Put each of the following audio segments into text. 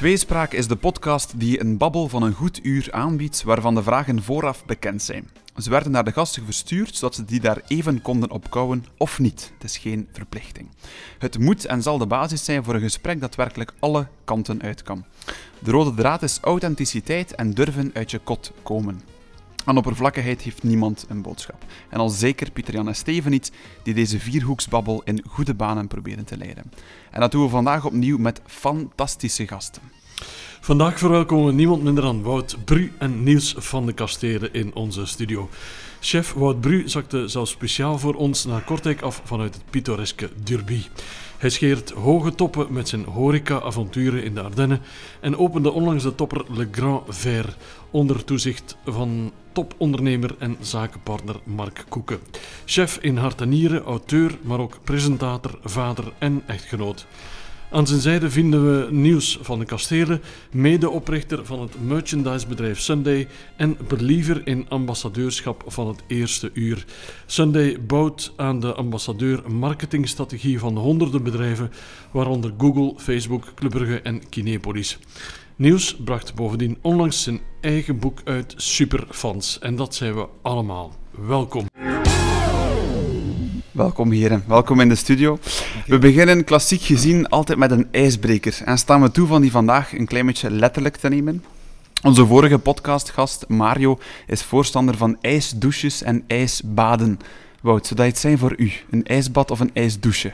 Tweespraak is de podcast die een babbel van een goed uur aanbiedt, waarvan de vragen vooraf bekend zijn. Ze werden naar de gasten verstuurd, zodat ze die daar even konden opkouwen of niet. Het is geen verplichting. Het moet en zal de basis zijn voor een gesprek dat werkelijk alle kanten uit kan. De rode draad is authenticiteit en durven uit je kot komen. Aan oppervlakkigheid heeft niemand een boodschap. En al zeker Pieter-Jan en Steven niet, die deze vierhoeksbabbel in goede banen proberen te leiden. En dat doen we vandaag opnieuw met fantastische gasten. Vandaag verwelkomen we niemand minder dan Wout Bru en Niels van de Kastelen in onze studio. Chef Wout Bru zakte zelfs speciaal voor ons naar Kortrijk af vanuit het pittoreske Derby. Hij scheert hoge toppen met zijn horeca-avonturen in de Ardennen en opende onlangs de topper Le Grand Ver onder toezicht van topondernemer en zakenpartner Mark Koeken. Chef in hart en nieren, auteur, maar ook presentator, vader en echtgenoot. Aan zijn zijde vinden we Nieuws van de Kastelen, medeoprichter van het merchandisebedrijf Sunday en believer in ambassadeurschap van het eerste uur. Sunday bouwt aan de ambassadeur marketingstrategie van honderden bedrijven, waaronder Google, Facebook, Club Brugge en Kinepolis. Nieuws bracht bovendien onlangs zijn eigen boek uit Superfans en dat zijn we allemaal. Welkom. Welkom heren, welkom in de studio. We beginnen klassiek gezien altijd met een ijsbreker en staan we toe van die vandaag een klein beetje letterlijk te nemen. Onze vorige podcastgast Mario is voorstander van ijsdouches en ijsbaden. Wout, zou dat iets zijn voor u? Een ijsbad of een ijsdouche?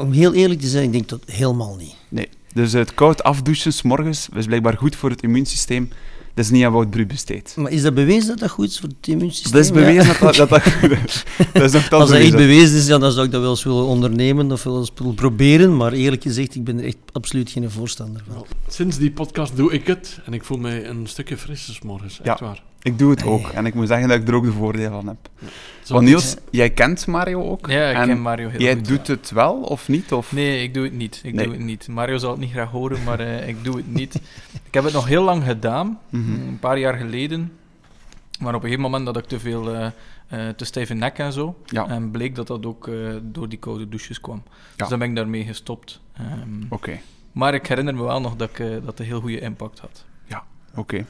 Om heel eerlijk te zijn, ik denk dat helemaal niet. Nee, dus het koud afdouchen 's morgens is blijkbaar goed voor het immuunsysteem. Dat is niet aan Wout Bru besteed. Maar is dat bewezen dat dat goed is voor het immuunsysteem? Dat is bewezen dat dat, dat, dat goed is. Dat is nogthans Als dat echt bewezen. is, ja, dan zou ik dat wel eens willen ondernemen of wel eens willen proberen. Maar eerlijk gezegd, ik ben er echt absoluut geen voorstander van. Sinds die podcast doe ik het en ik voel mij een stukje frisser 's morgens, echt Ja. waar. Ik doe het ook en ik moet zeggen dat ik er ook de voordeel van heb. Zo Want. Niels, jij kent Mario ook? Ja, ik En ken Mario heel Jij goed. doet het wel of niet? Of? Nee, ik doe het niet. Ik Nee. doe het niet. Mario zal het niet graag horen, maar eh, ik doe het niet. Ik heb het nog heel lang gedaan, Mhm. een paar jaar geleden. Maar op een gegeven moment dat ik te veel, eh, eh, te stijve nek en zo. Ja. En bleek dat dat ook eh, door die koude douches kwam. Ja. Dus dan ben ik daarmee gestopt. Ehm, Oké, maar ik herinner me wel nog dat, ik, eh, dat het een heel goede impact had. Oké.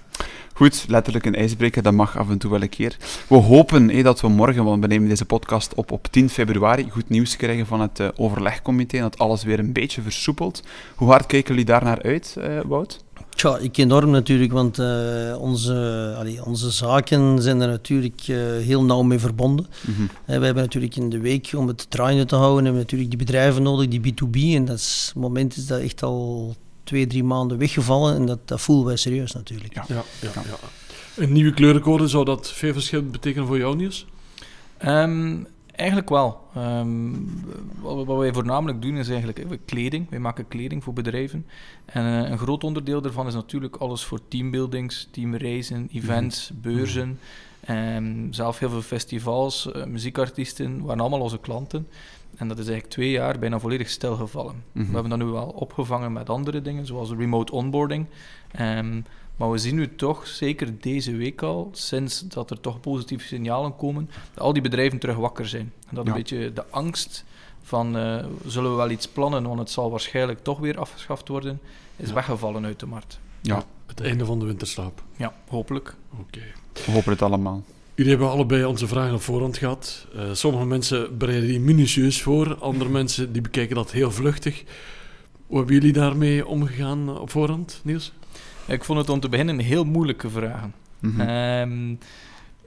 Goed, letterlijk een ijsbreker, dat mag af en toe wel een keer. We hopen hé, dat we morgen, want we nemen deze podcast op op 10 februari, goed nieuws krijgen van het eh, overlegcomité en dat alles weer een beetje versoepelt. Hoe hard kijken jullie daar naar uit, eh, Wout? Tja, ik enorm natuurlijk, want eh, onze, allee, onze zaken zijn er natuurlijk heel nauw mee verbonden. Eh, we hebben natuurlijk in de week, om het draaiende te houden, hebben we natuurlijk die bedrijven nodig, die B2B. En dat is, op het moment is dat echt al twee, drie maanden weggevallen en dat, dat voelen wij serieus natuurlijk. Ja. Ja, ja, ja. Een nieuwe kleurencode, zou dat veel verschil betekenen voor jou, Niels? Ehm, eigenlijk wel. Ehm, wat, wat wij voornamelijk doen is eigenlijk eh, kleding. Wij maken kleding voor bedrijven. En eh, een groot onderdeel daarvan is natuurlijk alles voor teambuildings, teamreizen, events, beurzen. Ehm, zelf heel veel festivals, eh, muziekartiesten, waren allemaal onze klanten. En dat is eigenlijk twee jaar bijna volledig stilgevallen. Mhm. We hebben dat nu wel opgevangen met andere dingen, zoals remote onboarding. Ehm, maar we zien nu toch, zeker deze week al, sinds dat er toch positieve signalen komen, dat al die bedrijven terug wakker zijn. En dat Ja. een beetje de angst van, eh, zullen we wel iets plannen, want het zal waarschijnlijk toch weer afgeschaft worden, is Ja. weggevallen uit de markt. Ja, Het einde van de winterslaap. Ja, hopelijk. Oké. we hopen het allemaal. Jullie hebben allebei onze vragen op voorhand gehad. Eh, sommige mensen bereiden die minutieus voor, andere mensen die bekijken dat heel vluchtig. Hoe hebben jullie daarmee omgegaan op voorhand, Niels? Ik vond het om te beginnen heel moeilijke vragen. Mhm. Ehm,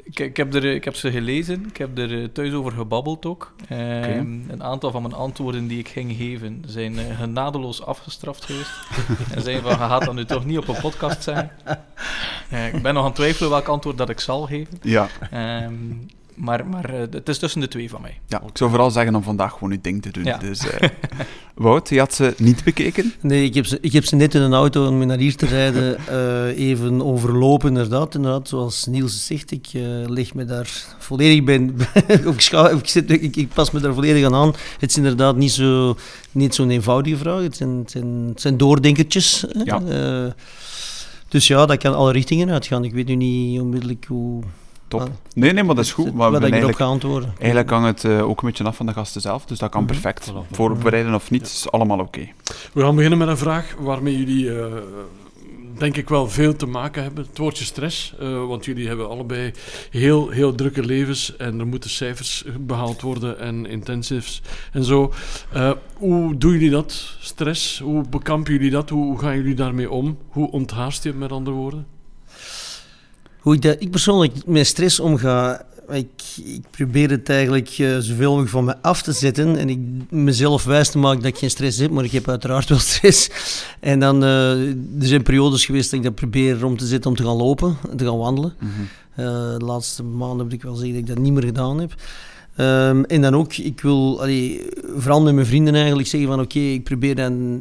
ik, ik, heb er, ik heb ze gelezen, ik heb er eh, thuis over gebabbeld ook. Ehm, Een aantal van mijn antwoorden die ik ging geven zijn eh, genadeloos afgestraft geweest. en zeiden van, je gaat dat nu toch niet op een podcast zijn. Eh, ik ben nog aan het twijfelen welk antwoord dat ik zal geven. Ja, Ehm, maar maar eh, het is tussen de twee van mij. ja, ik zou vooral zeggen om vandaag gewoon uw ding te doen. Ja. Dus, eh, Wout, je had ze niet bekeken? Nee, ik heb, ze, ik heb ze net in een auto om naar hier te rijden eh, even overlopen, inderdaad. inderdaad. Zoals Niels zegt, ik eh, leg me daar volledig bij... ik, scha- ik, zit, ik, ik pas me daar volledig aan aan. Het is inderdaad niet zo- niet zo'n eenvoudige vraag. Het zijn, het zijn, het zijn doordenkertjes. hè. Ja. Eh, dus ja, dat kan alle richtingen uitgaan. Ik weet nu niet onmiddellijk hoe... top. Ah. Nee, nee, maar dat is goed. Maar Wat ik erop eigenlijk, ga antwoorden. eigenlijk hangt het eh, ook een beetje af van de gasten zelf, dus dat kan Mhm. perfect. Voorbereiden of niet, is allemaal oké. We gaan beginnen met een vraag waarmee jullie, eh, denk ik, wel veel te maken hebben. Het woordje stress, eh, want jullie hebben allebei heel, heel drukke levens en er moeten cijfers behaald worden en intensives en zo. Eh, hoe doen jullie dat, stress? Hoe bekampen jullie dat? Hoe, hoe gaan jullie daarmee om? Hoe onthaast je het, met andere woorden? Hoe ik, dat, ik persoonlijk met stress omga, ik, ik probeer het eigenlijk eh, zoveel mogelijk van me af te zetten. En ik mezelf wijs te maken dat ik geen stress heb, maar ik heb uiteraard wel stress. En dan, eh, er zijn periodes geweest dat ik dat probeer om te zetten om te gaan lopen, te gaan wandelen. Mhm. Eh, de laatste maanden heb ik wel zeggen dat ik dat niet meer gedaan heb. Ehm, en dan ook, ik wil allee, vooral met mijn vrienden eigenlijk zeggen van oké, ik probeer dan,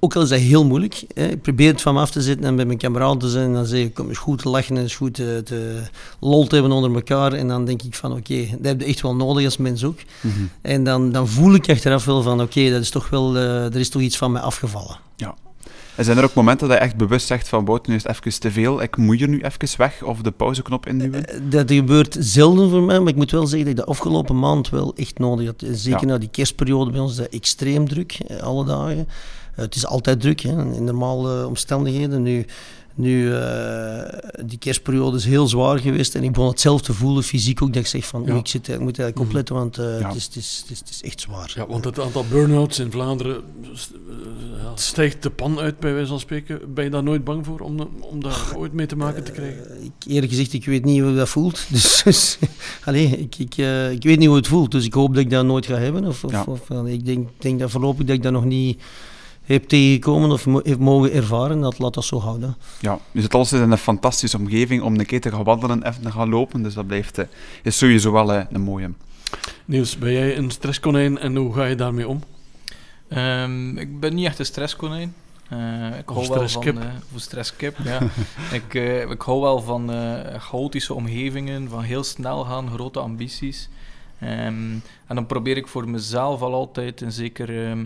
ook al is dat heel moeilijk, hè, ik probeer het van me af te zetten en bij mijn kameraden te zijn en dan zeg ik, kom eens goed te lachen en eens goed te, te lol te hebben onder elkaar. En dan denk ik van oké, dat heb je echt wel nodig als mens ook. Mhm. En dan, dan voel ik achteraf wel van oké, dat is toch wel, eh, er is toch iets van mij afgevallen. En zijn er ook momenten dat je echt bewust zegt van Bout, nu is het even te veel, ik moet hier nu even weg of de pauzeknop induwen? Eh, Dat gebeurt zelden voor mij, maar ik moet wel zeggen dat ik de afgelopen maand wel echt nodig had. Zeker Ja. na die kerstperiode bij ons is dat extreem druk, eh, alle dagen. Eh, het is altijd druk, hè, in normale omstandigheden. Nu, nu eh, die kerstperiode is heel zwaar geweest en ik begon het zelf te voelen, fysiek ook, dat ik zeg van, Ja. ik, zit, ik moet eigenlijk opletten, want eh, Ja. het, is, het, is, het, is, het is echt zwaar. Ja, want het aantal burn-outs in Vlaanderen eh, stijgt de pan uit, bij wijze van spreken. Ben je daar nooit bang voor om, om daar ooit mee te maken te krijgen? Ik, eerlijk gezegd, ik weet niet hoe dat voelt. Dus, dus allee, ik, ik, eh, ik weet niet hoe het voelt. Dus ik hoop dat ik dat nooit ga hebben. Of, of, Ja. of, allee, ik denk, denk dat voorlopig dat ik dat nog niet heb tegengekomen of heb mogen ervaren. Dat laat dat zo houden. Ja, dus het alles is in een fantastische omgeving om een keer te gaan wandelen, even te gaan lopen, dus dat blijft, eh, is sowieso wel eh, een mooie. Niels, ben jij een stresskonijn en hoe ga je daarmee om? Ehm, ik ben niet echt een streskonijn. Eh ik Of hou wel van... stresskip. of een stresskip, ja. ik, eh, ik hou wel van eh, chaotische omgevingen, van heel snel gaan, grote ambities. Ehm, en dan probeer ik voor mezelf al altijd een zeker ehm,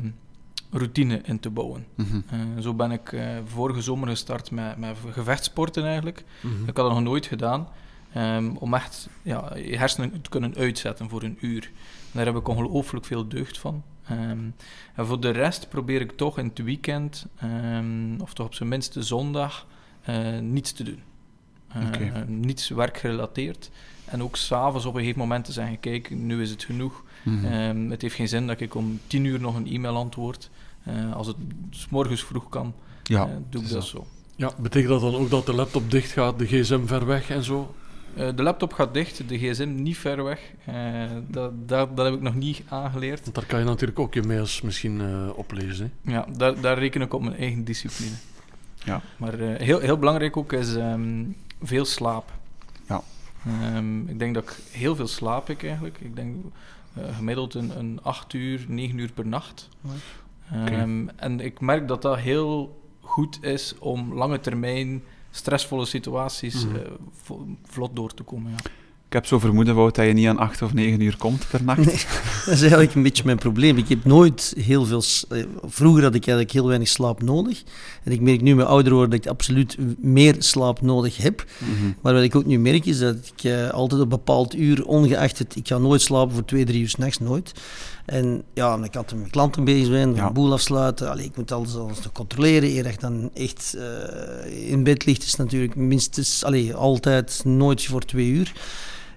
routine in te bouwen. Mhm. Eh, zo ben ik eh, vorige zomer gestart met, met vechtsporten eigenlijk. Ik had dat nog nooit gedaan. ehm, om echt ja, je hersenen te kunnen uitzetten voor een uur. Daar heb ik ongelooflijk veel deugd van. Ehm, en voor de rest probeer ik toch in het weekend, ehm, of toch op zijn minst de zondag, eh, niets te doen. Oké. Niets werkgerelateerd. En ook s'avonds op een gegeven moment te zeggen, kijk, nu is het genoeg. Mhm. Het heeft geen zin dat ik om tien uur nog een e-mail antwoord. Eh, als het s morgens vroeg kan, ja, eh, doe ik dat zo. Ja, betekent dat dan ook dat de laptop dicht gaat, de gsm ver weg en zo? Eh, de laptop gaat dicht, de gsm niet ver weg. Eh, dat, dat, dat heb ik nog niet aangeleerd. Want daar kan je natuurlijk ook je mails misschien eh, oplezen. hè. Ja, daar, daar reken ik op mijn eigen discipline. Ja. Maar eh, heel, heel belangrijk ook is ehm, veel slaap. Ja. Ehm, ik denk dat ik heel veel slaap ik eigenlijk. Ik denk eh, gemiddeld een, een 8 uur, 9 uur per nacht. Ehm, En ik merk dat dat heel goed is om lange termijn stressvolle situaties Mhm. eh, vo- vlot door te komen. Ja. Ik heb zo vermoeden, Wout, dat je niet aan acht of negen uur komt per nacht. Nee, dat is eigenlijk een beetje mijn probleem. Ik heb nooit heel veel... eh, Vroeger had ik eigenlijk heel weinig slaap nodig. En ik merk nu met ouder worden dat ik absoluut meer slaap nodig heb. Mhm. Maar wat ik ook nu merk is dat ik eh, altijd op een bepaald uur, ongeacht het, ik ga nooit slapen voor twee, drie uur s'nachts, nooit. En ja, ik altijd met klanten bezig ben, Ja. boel afsluiten. Allee, ik moet alles, alles nog controleren. Eer dan echt eh, in bed ligt, is natuurlijk minstens, allee, altijd nooit voor twee uur.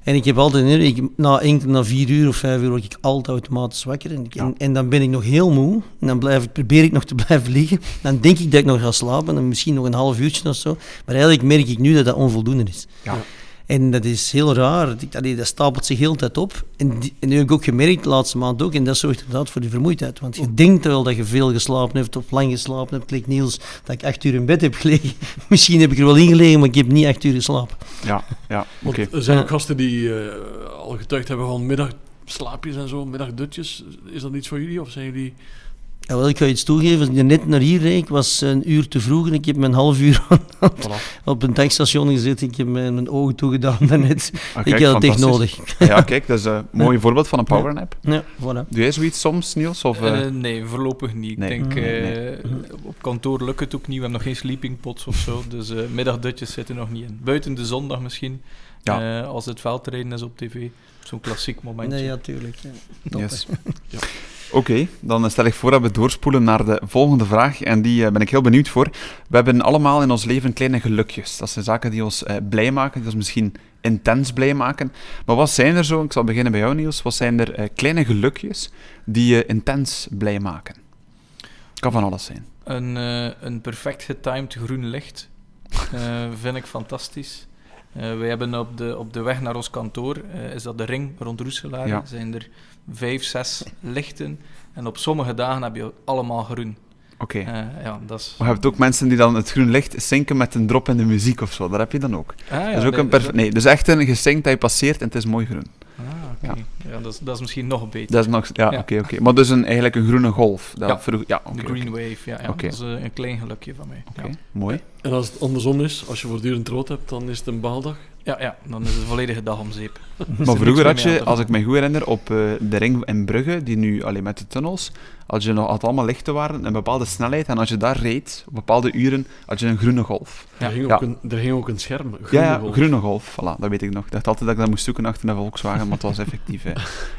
En ik heb altijd, ik, na, enkel, na vier uur of vijf uur word ik altijd automatisch wakker. En, ik- Ja. en, en dan ben ik nog heel moe. En dan blijf ik, probeer ik nog te blijven liggen. Dan denk ik dat ik nog ga slapen. En misschien nog een half uurtje of zo. Maar eigenlijk merk ik nu dat dat onvoldoende is. Ja. En dat is heel raar. Allee, dat stapelt zich heel de tijd op. En, die- en nu heb ik ook gemerkt, de laatste maand ook, en dat zorgt inderdaad voor die vermoeidheid. Want je denkt wel dat je veel geslapen hebt of lang geslapen hebt. Klik Niels, dat ik acht uur in bed heb gelegen. Misschien heb ik er wel in gelegen, maar ik heb niet acht uur geslapen. Ja, ja, oké. Er zijn ook gasten die eh, al getuigd hebben van middagslaapjes en zo, middagdutjes. Is dat iets voor jullie of zijn jullie... Ja, wel, ik ga je iets toegeven. Als ik net naar hier reed, ik was een uur te vroeg en ik heb mijn half uur Voilà. op een tankstation gezeten. Ik heb mijn mijn ogen toegedaan daarnet. Ah, ik had het echt nodig. Ja, kijk, dat is een mooi voorbeeld van een powernap. Ja, voilà. Doe jij zoiets soms, Niels? Of, eh, Eh, nee, voorlopig niet. nee. Ik denk, Nee, eh, op kantoor lukt het ook niet. We hebben nog geen sleeping pots of zo. Dus eh middagdutjes zitten nog niet in. Buiten de zondag misschien. Ja. Eh, als het veldrijden is op tv. Zo'n klassiek momentje. Nee, ja, tuurlijk. Ja. Top, Yes. Ja. Oké, dan stel ik voor dat we doorspoelen naar de volgende vraag. En die eh, ben ik heel benieuwd voor. We hebben allemaal in ons leven kleine gelukjes. Dat zijn zaken die ons eh, blij maken, die ons misschien intens blij maken. Maar wat zijn er zo, ik zal beginnen bij jou Niels, wat zijn er eh, kleine gelukjes die je intens blij maken? Kan van alles zijn. Een, een perfect getimed groen licht vind ik fantastisch. Eh wij hebben op de, op de weg naar ons kantoor, is dat de ring rond Roeselaar, Ja. zijn er vijf, zes lichten. En op sommige dagen heb je allemaal groen. Oké. Eh, ja, dat is... Maar je hebt ook mensen die dan het groen licht zinken met een drop in de muziek of zo. Dat heb je dan ook. Ah, ja, dat is ook nee, een perf- nee, dus echt een gezinkt dat je passeert en het is mooi groen. Ah, oké. Ja, dat, is, dat is misschien nog beter. Dat is nog... Ja, Ja. oké, oké. Maar dus een, eigenlijk een groene golf. Dat Ja. vroeg- ja, oké, de green wave, ja. Dat is eh, een klein gelukje van mij. Oké, Ja. mooi. En als het andersom is, als je voortdurend rood hebt, dan is het een baaldag. Ja, ja, dan is het volledige dag om zeep. Maar vroeger had je, als ik me goed herinner, op eh, de ring in Brugge, die nu alleen met de tunnels, had je nog had allemaal lichten waren, een bepaalde snelheid. En als je daar reed, op bepaalde uren, had je een groene golf. Ja. Er, ging Ja. ook een, er ging ook een scherm. een Ja, groene ja, golf. groene golf. Voilà, dat weet ik nog. Ik dacht altijd dat ik dat moest zoeken achter een Volkswagen, maar het was effectief eh,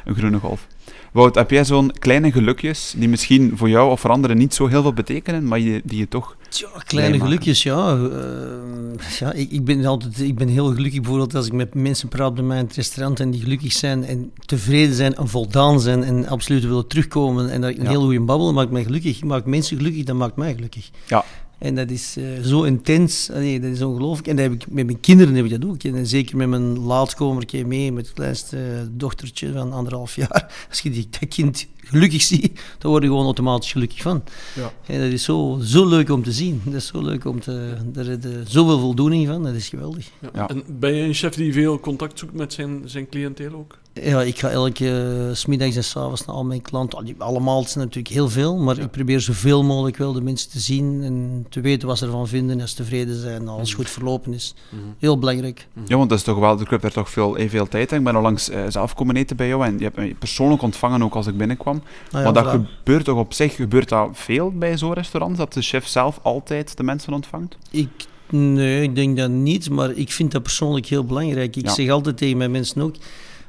een groene golf. Wout, heb jij zo'n kleine gelukjes die misschien voor jou of voor anderen niet zo heel veel betekenen, maar je, die je toch... Tja, kleine gelukjes, ja. Eh, ja ik, ik, ben altijd, ik ben heel gelukkig bijvoorbeeld als ik met mensen praat bij mij in het restaurant en die gelukkig zijn en tevreden zijn en voldaan zijn en absoluut willen terugkomen en dat ik een Ja. heel goede babbel maakt mij gelukkig. Maakt mensen gelukkig, dat maakt mij gelukkig. Ja. En dat is eh, zo intens, nee, dat is ongelooflijk. En dat heb ik, met mijn kinderen heb ik dat ook. En zeker met mijn laatkomertje mee, met het kleinste dochtertje van anderhalf jaar. Als je die, dat kind gelukkig ziet, dan word je gewoon automatisch gelukkig van. Ja. En dat is zo, zo leuk om te zien. Dat is zo leuk om te... Daar heb je zoveel voldoening van, dat is geweldig. Ja. Ja. En ben je een chef die veel contact zoekt met zijn, zijn cliënteel ook? Ja, ik ga elke uh, smiddags en s avonds naar al mijn klanten. Allemaal het zijn natuurlijk heel veel, maar ik probeer zoveel mogelijk wel de mensen te zien en te weten wat ze ervan vinden en als ze tevreden zijn en alles goed verlopen is. Heel belangrijk. Ja, want dat is toch wel, ik heb daar toch veel, eh, veel tijd in. Ik ben al langs eh, zelf komen eten bij jou en je hebt me persoonlijk ontvangen ook als ik binnenkwam. Nou maar dat voilà. gebeurt toch op zich, gebeurt dat veel bij zo'n restaurant, dat de chef zelf altijd de mensen ontvangt? Ik, nee, ik denk dat niet, maar ik vind dat persoonlijk heel belangrijk. Ik Ja. zeg altijd tegen mijn mensen ook,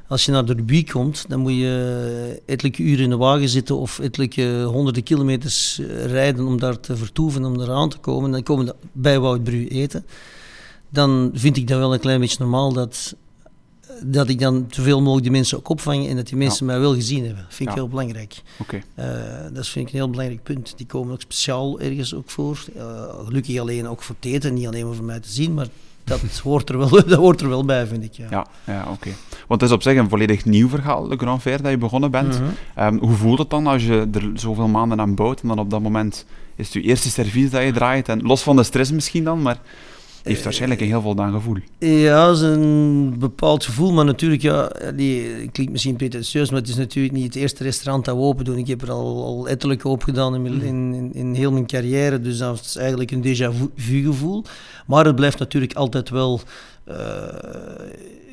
als je naar de Derby komt, dan moet je etelijke uren in de wagen zitten of etelijke honderden kilometers eh, rijden om daar te vertoeven, om daar aan te komen. Dan komen we bij Woutbru eten. Dan vind ik dat wel een klein beetje normaal dat, dat ik dan zoveel mogelijk die mensen ook opvang en dat die mensen mij wel gezien hebben. Dat vind ik Ja. heel belangrijk. Oké. Eh, dat vind ik een heel belangrijk punt. Die komen ook speciaal ergens ook voor. Eh, gelukkig alleen ook voor het eten, niet alleen maar voor mij te zien, maar dat hoort er wel, dat hoort er wel bij, vind ik. Ja. Ja, ja oké. Want het is op zich een volledig nieuw verhaal, de Grand Fair, dat je begonnen bent. Mhm. Ehm, hoe voelt het dan als je er zoveel maanden aan bouwt en dan op dat moment is het je eerste servies dat je draait? En los van de stress misschien dan, maar heeft waarschijnlijk een heel voldaan gevoel. Ja, dat is een bepaald gevoel, maar natuurlijk, ja, die klinkt misschien pretentieus, maar het is natuurlijk niet het eerste restaurant dat we open doen. Ik heb er al, al ettelijke opgedaan in, mijn- in, in, in heel mijn carrière, dus dat is eigenlijk een déjà vu gevoel. Maar het blijft natuurlijk altijd wel eh,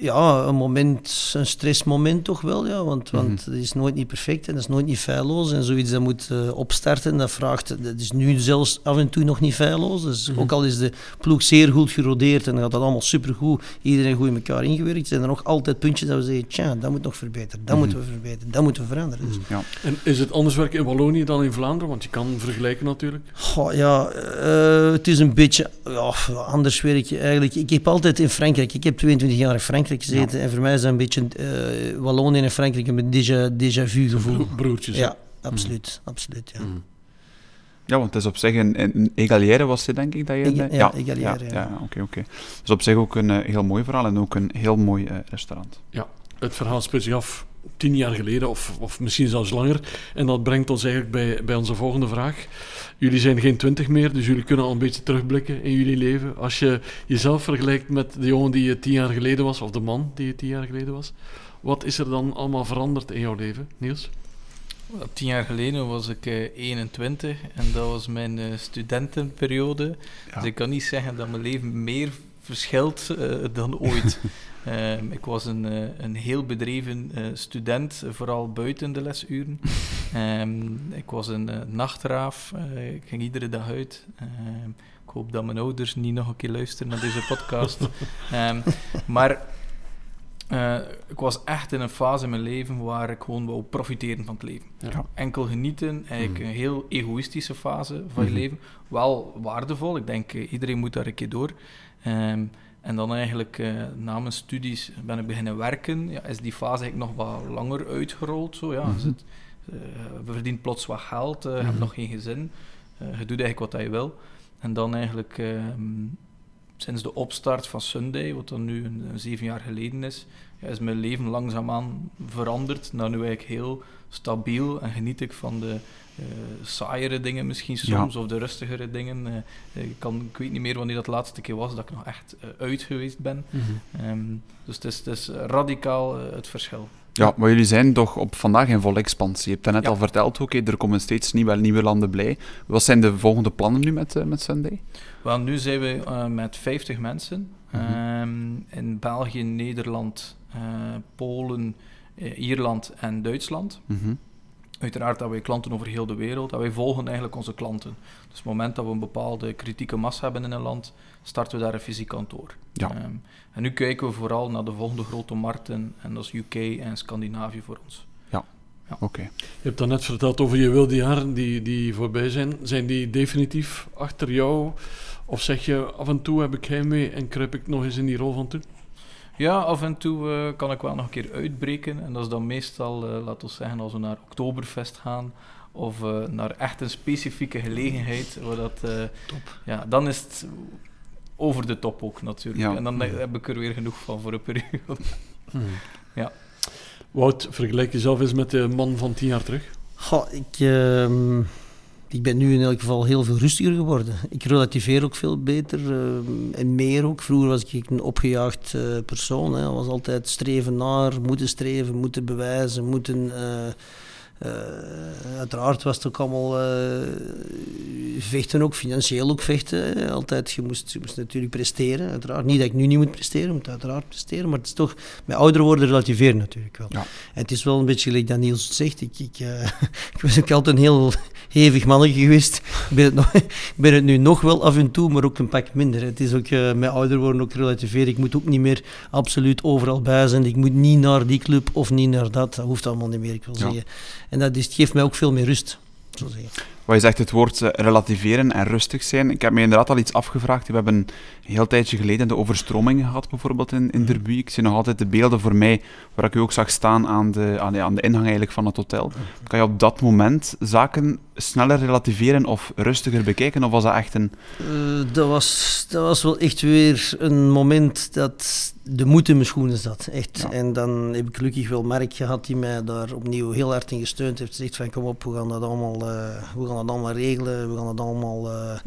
ja, een moment, een stressmoment toch wel, ja, want, want het is nooit niet perfect en het is nooit niet feilloos en zoiets dat moet eh, opstarten, dat vraagt, dat is nu zelfs af en toe nog niet feilloos, dus ook al is de ploeg zeer goed gerodeerd en gaat dat allemaal supergoed, iedereen goed in elkaar ingewerkt, zijn er nog altijd puntjes dat we zeggen, tja, dat moet nog verbeteren, dat moeten we verbeteren, dat moeten we veranderen. Dus, Ja. En is het anders werken in Wallonië dan in Vlaanderen? Want je kan vergelijken natuurlijk. Goh, ja, eh, het is een beetje ja, anders werk je eigenlijk. Ik heb altijd in Frankrijk, ik heb 22 jaar in Frankrijk gezeten en voor mij is dat een beetje eh Wallonië en Frankrijk een déjà, déjà vu gevoel. Bro- broertjes. Ja, absoluut, absoluut, ja. Mm. Ja, want het is op zich een, een egalière was het, denk ik, dat je... Ja, egalière, Ja, ja. ja, oké, oké. Dus op zich ook een eh, heel mooi verhaal en ook een heel mooi eh, restaurant. Het verhaal speelt zich af tien jaar geleden, of, of misschien zelfs langer. En dat brengt ons eigenlijk bij, bij onze volgende vraag. Jullie zijn geen twintig meer, dus jullie kunnen al een beetje terugblikken in jullie leven. Als je jezelf vergelijkt met de jongen die je tien jaar geleden was, of de man die je tien jaar geleden was, wat is er dan allemaal veranderd in jouw leven, Niels? Tien jaar geleden was ik eh, 21 en dat was mijn eh, studentenperiode. Ja. Dus ik kan niet zeggen dat mijn leven meer verschilt eh, dan ooit. Ehm, ik was een, eh, een heel bedreven eh, student, vooral buiten de lesuren. Ehm, ik was een eh, nachtraaf, ik ging iedere dag uit. Ehm, ik hoop dat mijn ouders niet nog een keer luisteren naar deze podcast. Maar ik was echt in een fase in mijn leven waar ik gewoon wou profiteren van het leven. Ja. Enkel genieten, eigenlijk Mhm. een heel egoïstische fase van je Mhm. leven. Wel waardevol, ik denk iedereen moet daar een keer door. Ehm, en dan eigenlijk eh, na mijn studies ben ik beginnen werken. Ja, is die fase eigenlijk nog wat langer uitgerold. Zo, ja. Is het, eh, we verdienen plots wat geld, je hebt Mhm. nog geen gezin. Eh, je doet eigenlijk wat je wil. En dan eigenlijk ehm, sinds de opstart van Sunday, wat dan nu een, een zeven jaar geleden is, ja, is mijn leven langzaamaan veranderd naar nu eigenlijk heel stabiel en geniet ik van de saaiere dingen misschien Ja. soms, of de rustigere dingen. Eh, ik, kan, ik weet niet meer wanneer dat de laatste keer was dat ik nog echt eh, uit geweest ben. Ehm, dus het is, het is radicaal eh, het verschil. Ja, maar jullie zijn toch op vandaag in volle expansie. Je hebt net Ja. al verteld hè, er komen steeds nieuwe, nieuwe landen bij. Wat zijn de volgende plannen nu met, eh, met Sunday? Wel, nu zijn we eh, met 50 mensen. Mhm. Ehm, in België, Nederland, eh, Polen, eh, Ierland en Duitsland. Mhm. Uiteraard hebben wij klanten over heel de wereld. En wij volgen eigenlijk onze klanten. Dus op het moment dat we een bepaalde kritieke massa hebben in een land, starten we daar een fysiek kantoor. Ja. Ehm, en nu kijken we vooral naar de volgende grote markten. En dat is UK en Scandinavië voor ons. Oké. Je hebt dan net verteld over je wilde jaren die, die voorbij zijn. Zijn die definitief achter jou? Of zeg je af en toe heb ik heimwee en kruip ik nog eens in die rol van toe? Ja, af en toe eh, kan ik wel nog een keer uitbreken. En dat is dan meestal, eh laten we zeggen, als we naar Oktoberfest gaan. Of eh, naar echt een specifieke gelegenheid. Waar dat, eh, Ja, dan is het over de top ook natuurlijk. Ja. En dan heb ik er weer genoeg van voor een periode. Ja. Wout, vergelijk jezelf eens met de man van tien jaar terug. Goh, ik, ehm, ik ben nu in elk geval heel veel rustiger geworden. Ik relativeer ook veel beter ehm, en meer ook. Vroeger was ik een opgejaagd eh, persoon. Hè. was altijd streven naar, moeten streven, moeten bewijzen, moeten... eh, uiteraard was het ook allemaal eh, vechten ook, financieel ook vechten. Altijd, je moest, je moest natuurlijk presteren, uiteraard. Niet dat ik nu niet moet presteren, ik moet uiteraard presteren, maar het is toch, met ouder worden relativeren natuurlijk wel. Ja. En het is wel een beetje gelijk dat Niels zegt. Ik, ik, eh, ik was ook altijd een heel hevig mannetje geweest. Ik ben, het nog, ik ben het nu nog wel af en toe, maar ook een pak minder. Het is ook eh, met ouder worden ook relativeren. Ik moet ook niet meer absoluut overal bij zijn. Ik moet niet naar die club of niet naar dat. Dat hoeft allemaal niet meer, ik wil Ja. zeggen. En dat geeft mij ook veel meer rust. Zo. Wat je zegt, het woord eh, relativeren en rustig zijn. Ik heb me inderdaad al iets afgevraagd. We hebben een heel tijdje geleden de overstromingen gehad, bijvoorbeeld in, in. Ik zie nog altijd de beelden voor mij, waar ik u ook zag staan aan de, aan de, aan de ingang eigenlijk van het hotel. Kan je op dat moment zaken sneller relativeren of rustiger bekijken? Of was dat echt een... Eh, dat, was, dat was wel echt weer een moment dat de moed in mijn schoenen zat. Echt. Ja. En dan heb ik gelukkig wel Mark gehad die mij daar opnieuw heel hard in gesteund heeft. Gezegd van kom op, we gaan dat allemaal, eh, we gaan dat allemaal regelen. We gaan dat allemaal eh,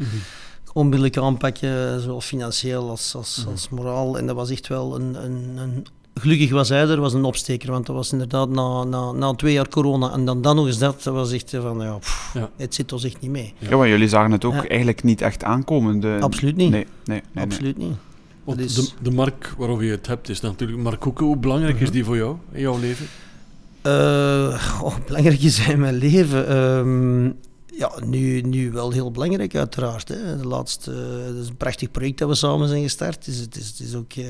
onmiddellijk aanpakken, zowel financieel als, als, Mhm. als moraal. En dat was echt wel een... een, een Gelukkig was hij er, was een opsteker, want dat was inderdaad na, na, na twee jaar corona en dan, dan nog eens dat, dat was echt van, ja, pff, Ja. het zit ons echt niet mee. Ja. Maar jullie zagen het ook Ja. eigenlijk niet echt aankomen. De... Absoluut niet. Nee, nee, nee. nee. Absoluut niet. Want Dat is- de, de mark waarover je het hebt is natuurlijk Mark Hoeken. Hoe belangrijk is die voor jou in jouw leven? Eh, oh, belangrijk is in mijn leven. Ehm, ja, nu, nu wel heel belangrijk, uiteraard. Hè. De laatste, eh, dat is een prachtig project dat we samen zijn gestart. Het is, het is, het is ook eh,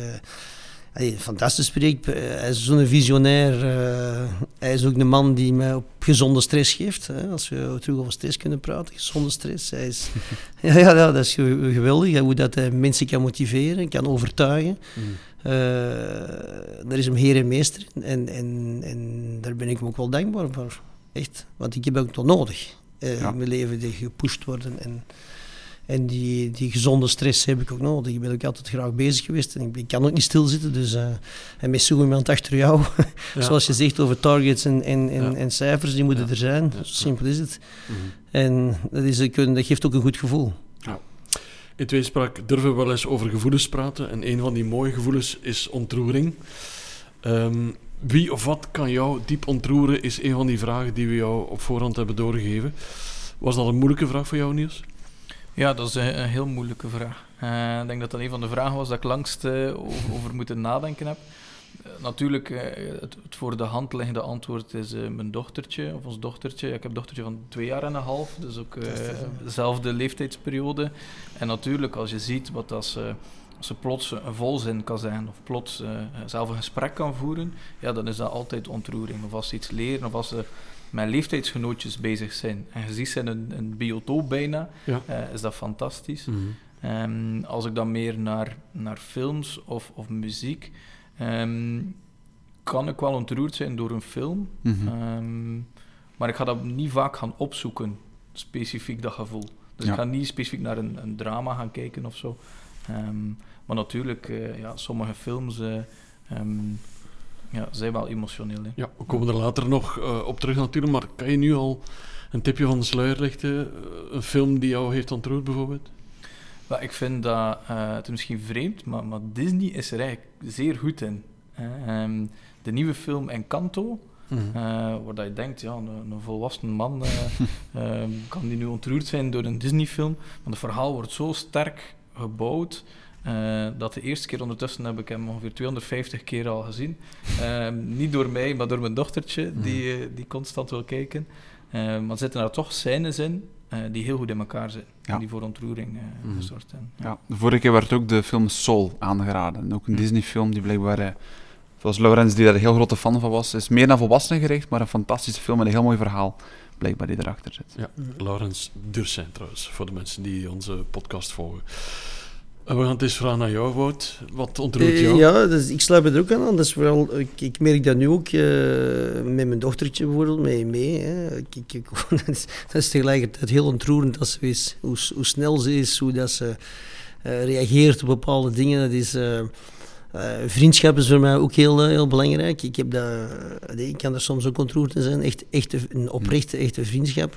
allee, een fantastisch project. Eh, hij is zo'n visionair. eh, hij is ook de man die mij op gezonde stress geeft. Hè. Als we terug over stress kunnen praten, gezonde stress. Hij is, ja, ja, dat is ge- geweldig. Hoe dat hij mensen kan motiveren, kan overtuigen. Eh, daar is hem heer en meester. En, en, en daar ben ik hem ook wel dankbaar voor. Echt. Want ik heb ook nog nodig. eh, Ja. In mijn leven die gepusht worden. En, en die, die gezonde stress heb ik ook nodig. Ik ben ook altijd graag bezig geweest. En ik, kan ook niet stilzitten. Dus, eh, en met zo iemand achter jou. Ja. Zoals je zegt over targets en, en, en, Ja. en cijfers, die moeten Ja. er zijn. Zo simpel is het. Mhm. En dat, is, dat geeft ook een goed gevoel. In tweespraak durven we wel eens over gevoelens praten. En een van die mooie gevoelens is ontroering. Ehm, wie of wat kan jou diep ontroeren, is een van die vragen die we jou op voorhand hebben doorgegeven. Was dat een moeilijke vraag voor jou, Niels? Ja, dat is een, een heel moeilijke vraag. Eh, ik denk dat dat een van de vragen was dat ik langst eh, over, over moeten nadenken heb. Eh, natuurlijk, het, het voor de hand liggende antwoord is mijn dochtertje, of ons dochtertje. Ik heb een dochtertje van twee jaar en een half, dus ook dezelfde leeftijdsperiode. En natuurlijk, als je ziet wat dat ze als ze plots een volzin kan zeggen of plots zelf een gesprek kan voeren, ja, dan is dat altijd ontroering. Of als ze iets leren, of als ze met leeftijdsgenootjes bezig zijn en je ziet ze in een, een biotoop bijna, Ja. eh, is dat fantastisch. Mhm. Ehm, als ik dan meer naar, naar films of, of muziek, ehm, kan ik wel ontroerd zijn door een film. Mhm. Ehm, maar ik ga dat niet vaak gaan opzoeken, specifiek dat gevoel. Dus Ja. ik ga niet specifiek naar een, een drama gaan kijken of zo. Maar natuurlijk, eh, ja, sommige films eh, ja, zijn wel emotioneel. Hè. Ja, we komen er later nog eh, op terug natuurlijk, maar kan je nu al een tipje van de sluier lichten? Eh, een film die jou heeft ontroerd bijvoorbeeld? Maar ik vind dat, eh, het is misschien vreemd, maar, maar Disney is er eigenlijk zeer goed in. Ehm, de nieuwe film Encanto, Mhm. eh, waar dat je denkt, ja, een, een volwassen man eh, ehm, kan die nu ontroerd zijn door een Disney-film. Maar het verhaal wordt zo sterk gebouwd. Eh, dat de eerste keer ondertussen heb ik hem ongeveer 250 keer al gezien. Ehm, niet door mij, maar door mijn dochtertje, die, eh, die constant wil kijken. Ehm, maar er zitten daar toch scènes in eh, die heel goed in elkaar zitten. Ja. En die voor ontroering eh Mhm. gezorgd zijn. Ja. Ja, de vorige keer werd ook de film Soul aangeraden. Ook een Hm. Disney-film die blijkbaar, eh, zoals Laurens, die daar een heel grote fan van was, is meer naar volwassenen gericht, maar een fantastische film met een heel mooi verhaal, blijkbaar, die erachter zit. Ja, Laurens Dursijn trouwens, voor de mensen die onze podcast volgen. We gaan het eens vragen naar jou, Wout. Wat ontroert Eh, jou? ja, dus ik sluit me er ook aan. aan. Dat is vooral, ik, ik merk dat nu ook eh, met mijn dochtertje bijvoorbeeld, mee. mee hè. Ik, ik, ik- dat, is, dat is tegelijkertijd heel ontroerend als ze is, hoe, snel ze is, hoe dat ze eh, reageert op bepaalde dingen. Dat is, vriendschap is voor mij ook heel, heel belangrijk. Ik, heb dat, ik kan er soms ook ontroerd in zijn. Echt, echte, een oprechte, echte vriendschap.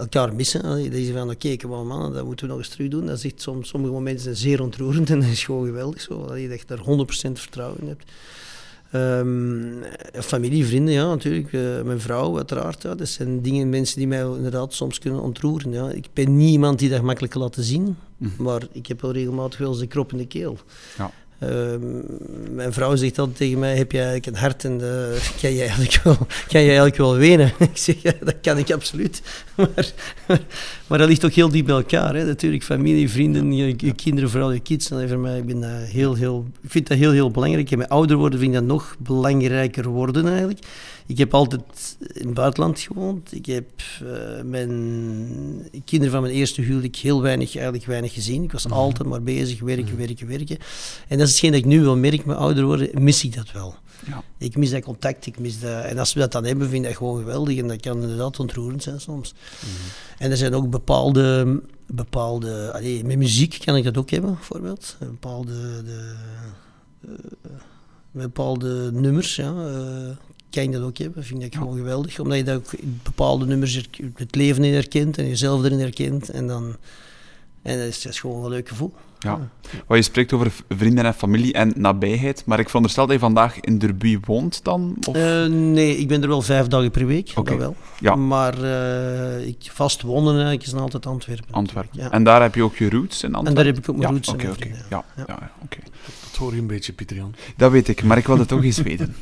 Elkaar missen. Is van, oké, maar mannen, dat moeten we nog eens terug doen. Dat is echt soms, sommige momenten zijn zeer ontroerend en dat is gewoon geweldig zo. Dat je echt daar 100% vertrouwen in hebt. Ehm, familie, vrienden, ja, natuurlijk. Eh, mijn vrouw, uiteraard. Ja. Dat zijn dingen, mensen die mij inderdaad soms kunnen ontroeren. Ja. Ik ben niet iemand die dat makkelijk laat zien, Mhm. maar ik heb wel regelmatig wel eens de krop in de keel. Ja. Ehm, mijn vrouw zegt altijd tegen mij, heb jij eigenlijk een hart en kan, je eigenlijk wel, kan eigenlijk wel wenen? ik zeg, ja, dat kan ik absoluut. Maar, maar dat ligt ook heel diep bij elkaar. Hè. Natuurlijk, familie, vrienden, je, je kinderen, vooral je kids. En voor mij, ik, ben heel, heel, vind dat heel, heel belangrijk. En met ouder worden vind ik dat nog belangrijker worden eigenlijk. Ik heb altijd in het buitenland gewoond. Ik heb eh, mijn kinderen van mijn eerste huwelijk heel weinig, eigenlijk weinig gezien. Ik was Mhm. altijd maar bezig, werken, werken, werken. En dat is hetgeen dat ik nu wel merk, met ouder worden, mis ik dat wel. Ja. Ik mis dat contact, ik mis dat... En als we dat dan hebben, vind ik dat gewoon geweldig. En dat kan inderdaad ontroerend zijn soms. En er zijn ook bepaalde... bepaalde allee, met muziek kan ik dat ook hebben, bijvoorbeeld. Een Bepaalde... De, eh, bepaalde nummers, ja. eh, kan ik dat ook hebben, vind ik Ja. gewoon geweldig. Omdat je dat ook in bepaalde nummers het leven in herkent en jezelf erin herkent. En dan... En dat is, dat is gewoon een leuk gevoel. Ja. Wat je spreekt over vrienden en familie en nabijheid, maar ik veronderstel dat je vandaag in Derby woont dan? Of? Eh, nee, ik ben er wel vijf dagen per week, Oké. dat wel. Ja. Maar eh, ik vast wonen eigenlijk is altijd Antwerpen. Antwerpen. Ja. En daar heb je ook je roots in Antwerpen? En daar heb ik ook mijn ja, roots en oké, mijn oké. vrienden, Ja, ja. ja. ja, oké. Dat hoor je een beetje, Pieter Jan. Dat weet ik, maar ik wilde toch eens weten.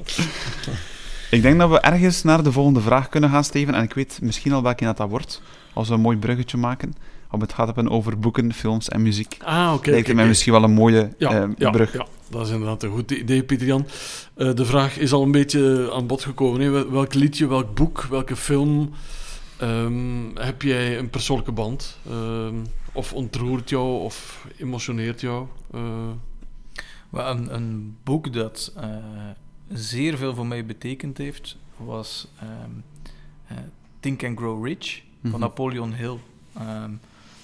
ik denk dat we ergens naar de volgende vraag kunnen gaan, Steven. En ik weet misschien al welke dat, dat wordt, als we een mooi bruggetje maken. Om het gaat hebben over boeken, films en muziek. Ah, oké. Lijkt oké, mij misschien wel een mooie Ja, eh, ja, brug. ja, dat is inderdaad een goed idee, Pieter Jan. Eh, de vraag is al een beetje aan bod gekomen. Hè? Wel- Welk liedje, welk boek, welke film ehm, heb jij een persoonlijke band? Ehm, of ontroert jou of emotioneert jou? Eh, een, een boek dat eh, zeer veel voor mij betekend heeft, was ehm, eh, Think and Grow Rich Mhm. van Napoleon Hill. Ehm,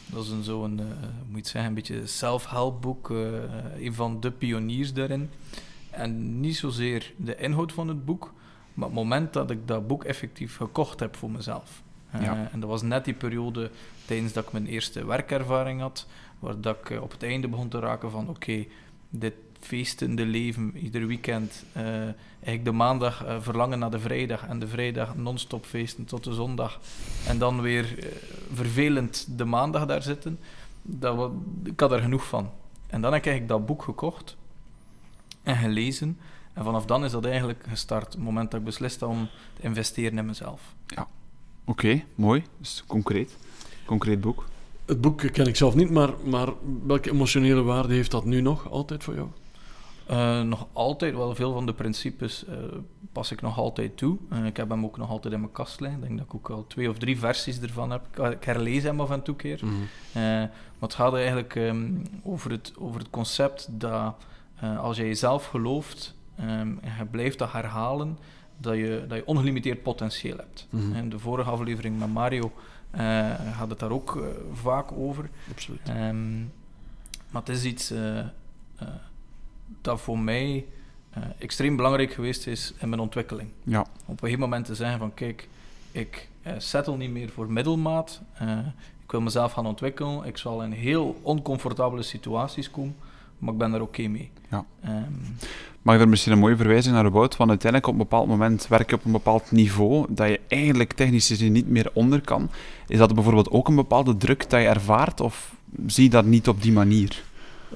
dat is een zo'n, eh, moet je zeggen, een beetje self-help boek, eh, een van de pioniers daarin. En niet zozeer de inhoud van het boek, maar het moment dat ik dat boek effectief gekocht heb voor mezelf. Eh, Ja. En dat was net die periode tijdens dat ik mijn eerste werkervaring had, waar dat ik eh, op het einde begon te raken van oké, dit feestende leven, ieder weekend, eh, eigenlijk de maandag verlangen naar de vrijdag en de vrijdag non-stop feesten tot de zondag en dan weer vervelend de maandag daar zitten, dat, ik had er genoeg van. En dan heb ik dat boek gekocht en gelezen en vanaf dan is dat eigenlijk gestart, het moment dat ik besliste om te investeren in mezelf. Oké, mooi. Dus concreet. Concreet boek. het boek ken ik zelf niet, maar, maar welke emotionele waarde heeft dat nu nog altijd voor jou? Uh, nog altijd, wel veel van de principes uh, pas ik nog altijd toe. Uh, ik heb hem ook nog altijd in mijn kast liggen. Ik denk dat ik ook al twee of drie versies ervan heb. Ik herlees hem af en toe keer. Mm maar het gaat eigenlijk um, over, het, over het concept dat als je jezelf gelooft um, en je blijft dat herhalen, dat je, dat je ongelimiteerd potentieel hebt. Mm In de vorige aflevering met Mario gaat het daar ook vaak over. Absoluut. Um, maar het is iets dat voor mij uh, extreem belangrijk geweest is in mijn ontwikkeling. Ja. Op een gegeven moment te zeggen van kijk, ik uh, settle niet meer voor middelmaat. Uh, ik wil mezelf gaan ontwikkelen. Ik zal in heel oncomfortabele situaties komen, maar ik ben daar oké okay mee. Ja. Um, Mag ik er misschien een mooie verwijzing naar de boot? Van uiteindelijk op een bepaald moment werk je op een bepaald niveau dat je eigenlijk technisch gezien niet meer onder kan. Is dat bijvoorbeeld ook een bepaalde druk dat je ervaart of zie je dat niet op die manier?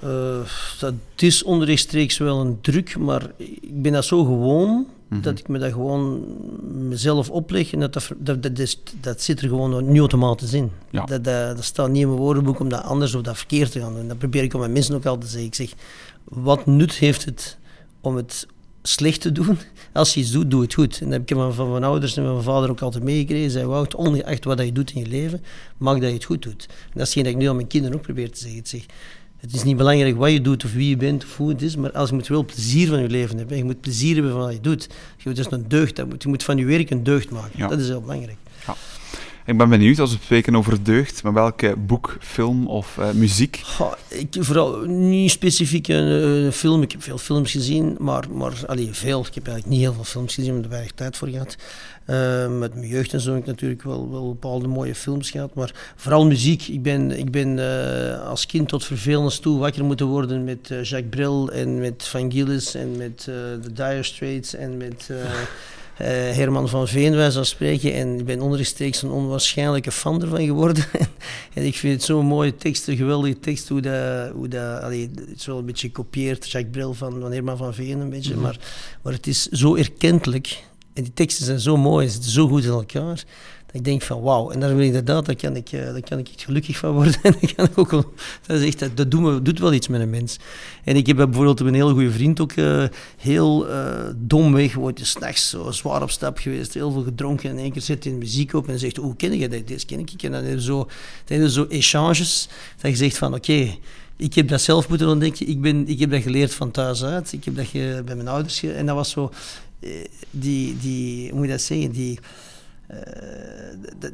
Uh, dat is onrechtstreeks wel een druk, maar ik ben dat zo gewoon mm-hmm. dat ik me dat gewoon mezelf opleg en dat, dat, dat, dat, is, dat zit er gewoon nu automatisch in. Ja. Dat, dat, dat, staat niet in mijn woordenboek om dat anders of dat verkeerd te gaan doen. Dat probeer ik aan mijn mensen ook altijd te zeggen. Ik zeg, wat nut heeft het om het slecht te doen. Als je iets doet, doe het goed. En dat heb ik van mijn ouders en van mijn vader ook altijd meegekregen. Zij Wout, ongeacht wat je doet in je leven, mag dat je het goed doet. En dat is hetgeen dat ik nu aan mijn kinderen ook probeer te zeggen. Ik zeg, het is niet belangrijk wat je doet of wie je bent of hoe het is, maar als je moet wel plezier van je leven hebben, je moet plezier hebben van wat je doet. Je moet dus een deugd, je moet van je werk een deugd maken. Dat is heel belangrijk. Ja. Ik ben benieuwd, als we spreken over deugd, met welke boek, film of uh, muziek? ik, vooral niet specifiek een uh, film. Ik heb veel films gezien, maar, maar allee, veel. Ik heb eigenlijk niet heel veel films gezien, omdat er weinig tijd voor gehad. Uh, met mijn jeugd en zo heb ik natuurlijk wel, wel bepaalde mooie films gehad. Maar vooral muziek. Ik ben, ik ben als kind tot vervelens toe wakker moeten worden met Jacques Brel en met Van Gillis en met The Dire Straits en met... uh, Herman van Veen, wij zo spreken. En ik ben onderstreeks een onwaarschijnlijke fan ervan geworden. en ik vind het zo'n mooie tekst, een geweldige tekst, hoe dat, hoe dat allee, het is wel een beetje kopieert, Jacques Brel van, van Herman van Veen een beetje, mm -hmm. maar, maar het is zo erkentelijk. En die teksten zijn zo mooi, zitten zo goed in elkaar ik denk van wauw, en daar ben ik inderdaad, daar kan ik, daar kan ik gelukkig van worden. en kan ik ook wel, dat, is echt, dat, dat doet, wel iets met een mens. En ik heb bijvoorbeeld een hele goede vriend ook uh, heel uh, dom weg, wordt je s'nachts zo zwaar op stap geweest, heel veel gedronken en in één keer zet hij muziek op en zegt, hoe ken je dat? Deze ken ik. En dan heb zo, dan zo echanges, dat je zegt van oké, ik heb dat zelf moeten ontdekken. Ik, ben, ik heb dat geleerd van thuis uit. Ik heb dat ge, bij mijn ouders. Ge, en dat was zo, die, die, hoe moet je dat zeggen? Die, uh,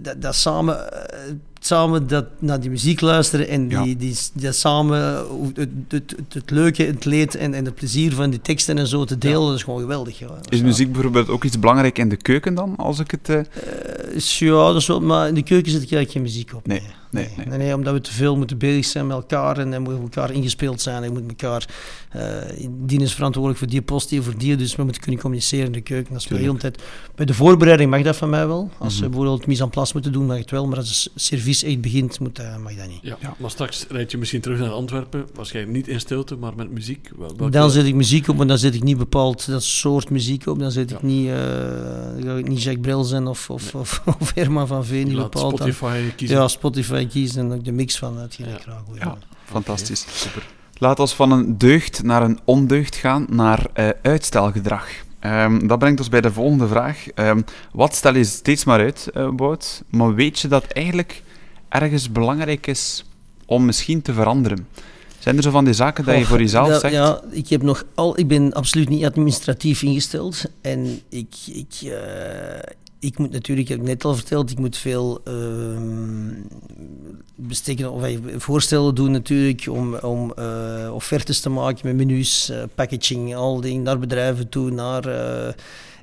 dat, dat, samen, uh, samen dat, naar die muziek luisteren en die, ja. die, die, samen het, het, het, leuke, het leed en, en het plezier van die teksten en zo te delen, ja. dat is gewoon geweldig. Ja. Is muziek bijvoorbeeld ook iets belangrijk in de keuken dan, als ik het... Uh... ja, dat is wel, maar in de keuken zit ik eigenlijk geen muziek op. Nee. Nee, nee. nee, nee omdat we te veel moeten bezig zijn met elkaar en dan moeten elkaar ingespeeld zijn. En moet elkaar, uh, die is verantwoordelijk voor die post, die voor die, dus we moeten kunnen communiceren in de keuken. Dat is heel tijd. Bij de voorbereiding mag dat van mij wel. Als we mm -hmm. bijvoorbeeld mise en place moeten doen, mag het wel, maar als het service echt begint, moet, uh, mag dat niet. Ja, ja, maar straks rijd je misschien terug naar Antwerpen, waarschijnlijk niet in stilte, maar met muziek. Welke... Dan zet ik muziek op, maar dan zet ik niet bepaald dat soort muziek op. Dan zet ik niet, uh, dan ik niet Jacques Brel zijn of, of, nee. of, of, Herman van Veen. Niet bepaald Spotify dan, kiezen. Ja, Spotify kiezen en ook de mix van hetgeen ja. ik graag wil. Ja, fantastisch. Okay, super. Laat ons van een deugd naar een ondeugd gaan, naar uh, uitstelgedrag. Um, dat brengt ons bij de volgende vraag. Um, wat stel je steeds maar uit, uh, Bout, maar weet je dat eigenlijk ergens belangrijk is om misschien te veranderen? Zijn er zo van die zaken dat je voor jezelf dat, zegt? Ja, ik, heb nog al, ik ben absoluut niet administratief ingesteld. En ik, ik, uh, ik moet natuurlijk, ik heb net al verteld, ik moet veel uh, besteken, of voorstellen doen natuurlijk om, om uh, offertes te maken met menus, uh, packaging, al die naar bedrijven toe, naar...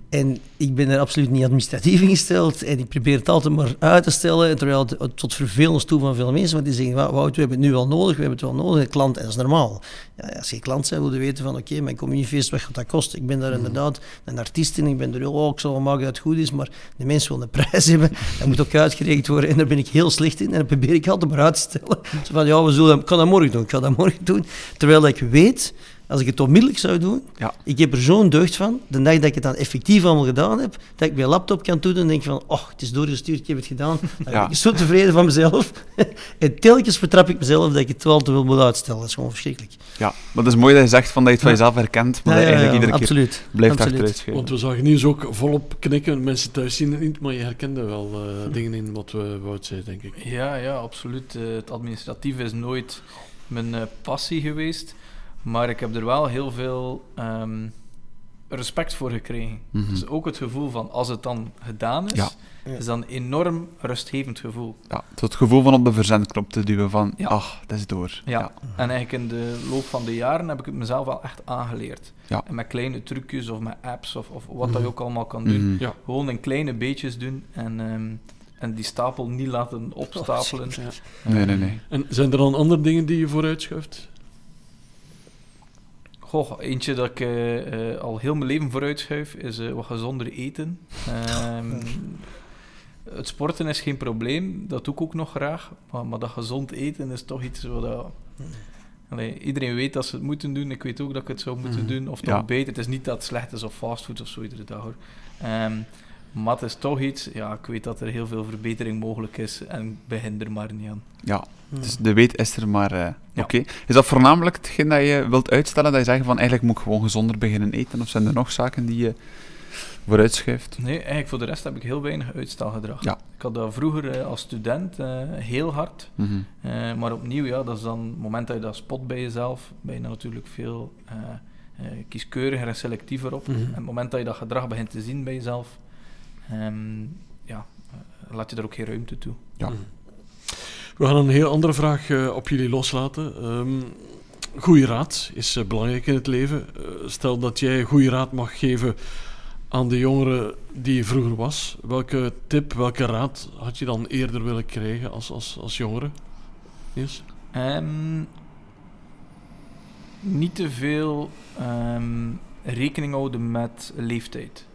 En ik ben er absoluut niet administratief ingesteld. En ik probeer het altijd maar uit te stellen. Terwijl het tot vervelens toe van veel mensen. Want die zeggen, Wout, we hebben het nu wel nodig. We hebben het wel nodig. De klant, en dat is normaal. Ja, als je klant bent, wil je weten van, oké, okay, mijn communiefeest, wat gaat dat kosten? Ik ben daar mm. inderdaad een artiest in. Ik ben er, oh, ik zal wel maken dat het goed is. Maar de mensen willen een prijs hebben. Dat moet ook uitgerekend worden. En daar ben ik heel slecht in. En dat probeer ik altijd maar uit te stellen. Zo van, ja, we zullen, ik kan dat morgen doen. Ik ga dat morgen doen. Terwijl ik weet als ik het onmiddellijk zou doen, Ja. ik heb er zo'n deugd van, de dag dat ik het dan effectief allemaal gedaan heb, dat ik mijn laptop kan doen en denk van, oh, het is doorgestuurd, ik heb het gedaan. Dan Ja. ben ik zo tevreden van mezelf. en telkens vertrap ik mezelf dat ik het wel te wil moet uitstellen. Dat is gewoon verschrikkelijk. Ja, maar het is mooi dat je zegt van dat je het van jezelf herkent, maar Ja, dat je ja, ja, eigenlijk iedere keer absoluut. blijft absoluut. achteruit schuiven. Want we zagen nieuws ook volop knikken. Mensen thuis zien het niet, maar je herkende wel eh, dingen in wat we Wout zei, denk ik. Ja, ja, absoluut. Eh, het administratieve is nooit mijn eh, passie geweest. Maar ik heb er wel heel veel ehm, respect voor gekregen. Mhm. Dus ook het gevoel van als het dan gedaan is, Ja. is dan een enorm rustgevend gevoel. Ja, het gevoel van op de verzendknop te duwen van, Ja. ach, dat is door. Ja. En eigenlijk in de loop van de jaren heb ik het mezelf wel echt aangeleerd. Ja. En met kleine trucjes of met apps of, of wat dat je ook allemaal kan doen. Mhm. Ja. Gewoon in kleine beetjes doen en, ehm, en die stapel niet laten opstapelen. Ja. Nee, nee, nee. En zijn er dan andere dingen die je vooruitschuift? Goh, eentje dat ik eh, eh, al heel mijn leven vooruitschuif is eh, wat gezonder eten. Ehm, het sporten is geen probleem, dat doe ik ook nog graag. Maar, maar dat gezond eten is toch iets wat... dat- Allee, iedereen weet dat ze het moeten doen. Ik weet ook dat ik het zou moeten Mhm. doen. Of Ja. nog beter. Het is niet dat het slecht is of fastfood of zo iedere dag hoor. Ehm, maar het is toch iets... Ja, ik weet dat er heel veel verbetering mogelijk is. En ik begin er maar niet aan. Ja, dus de weet is er, maar eh, Ja. oké. Is dat voornamelijk hetgeen dat je wilt uitstellen, dat je zegt van eigenlijk moet ik gewoon gezonder beginnen eten? Of zijn er nog zaken die je vooruitschuift? Nee, eigenlijk voor de rest heb ik heel weinig uitstelgedrag. Ja. Ik had dat vroeger eh, als student eh, heel hard. Mhm. Eh, maar opnieuw, ja, dat is dan het moment dat je dat spot bij jezelf, ben je natuurlijk veel eh, eh, kieskeuriger en selectiever op. Mhm. En het moment dat je dat gedrag begint te zien bij jezelf, ehm, ja, laat je daar ook geen ruimte toe. Ja. Mhm. We gaan een heel andere vraag eh, op jullie loslaten. Ehm goede raad is eh, belangrijk in het leven. Eh, stel dat jij goede raad mag geven aan de jongeren die vroeger was. Welke tip, welke raad had je dan eerder willen krijgen als, als, als jongere? Niels? Ehm, niet te veel ehm, rekening houden met leeftijd.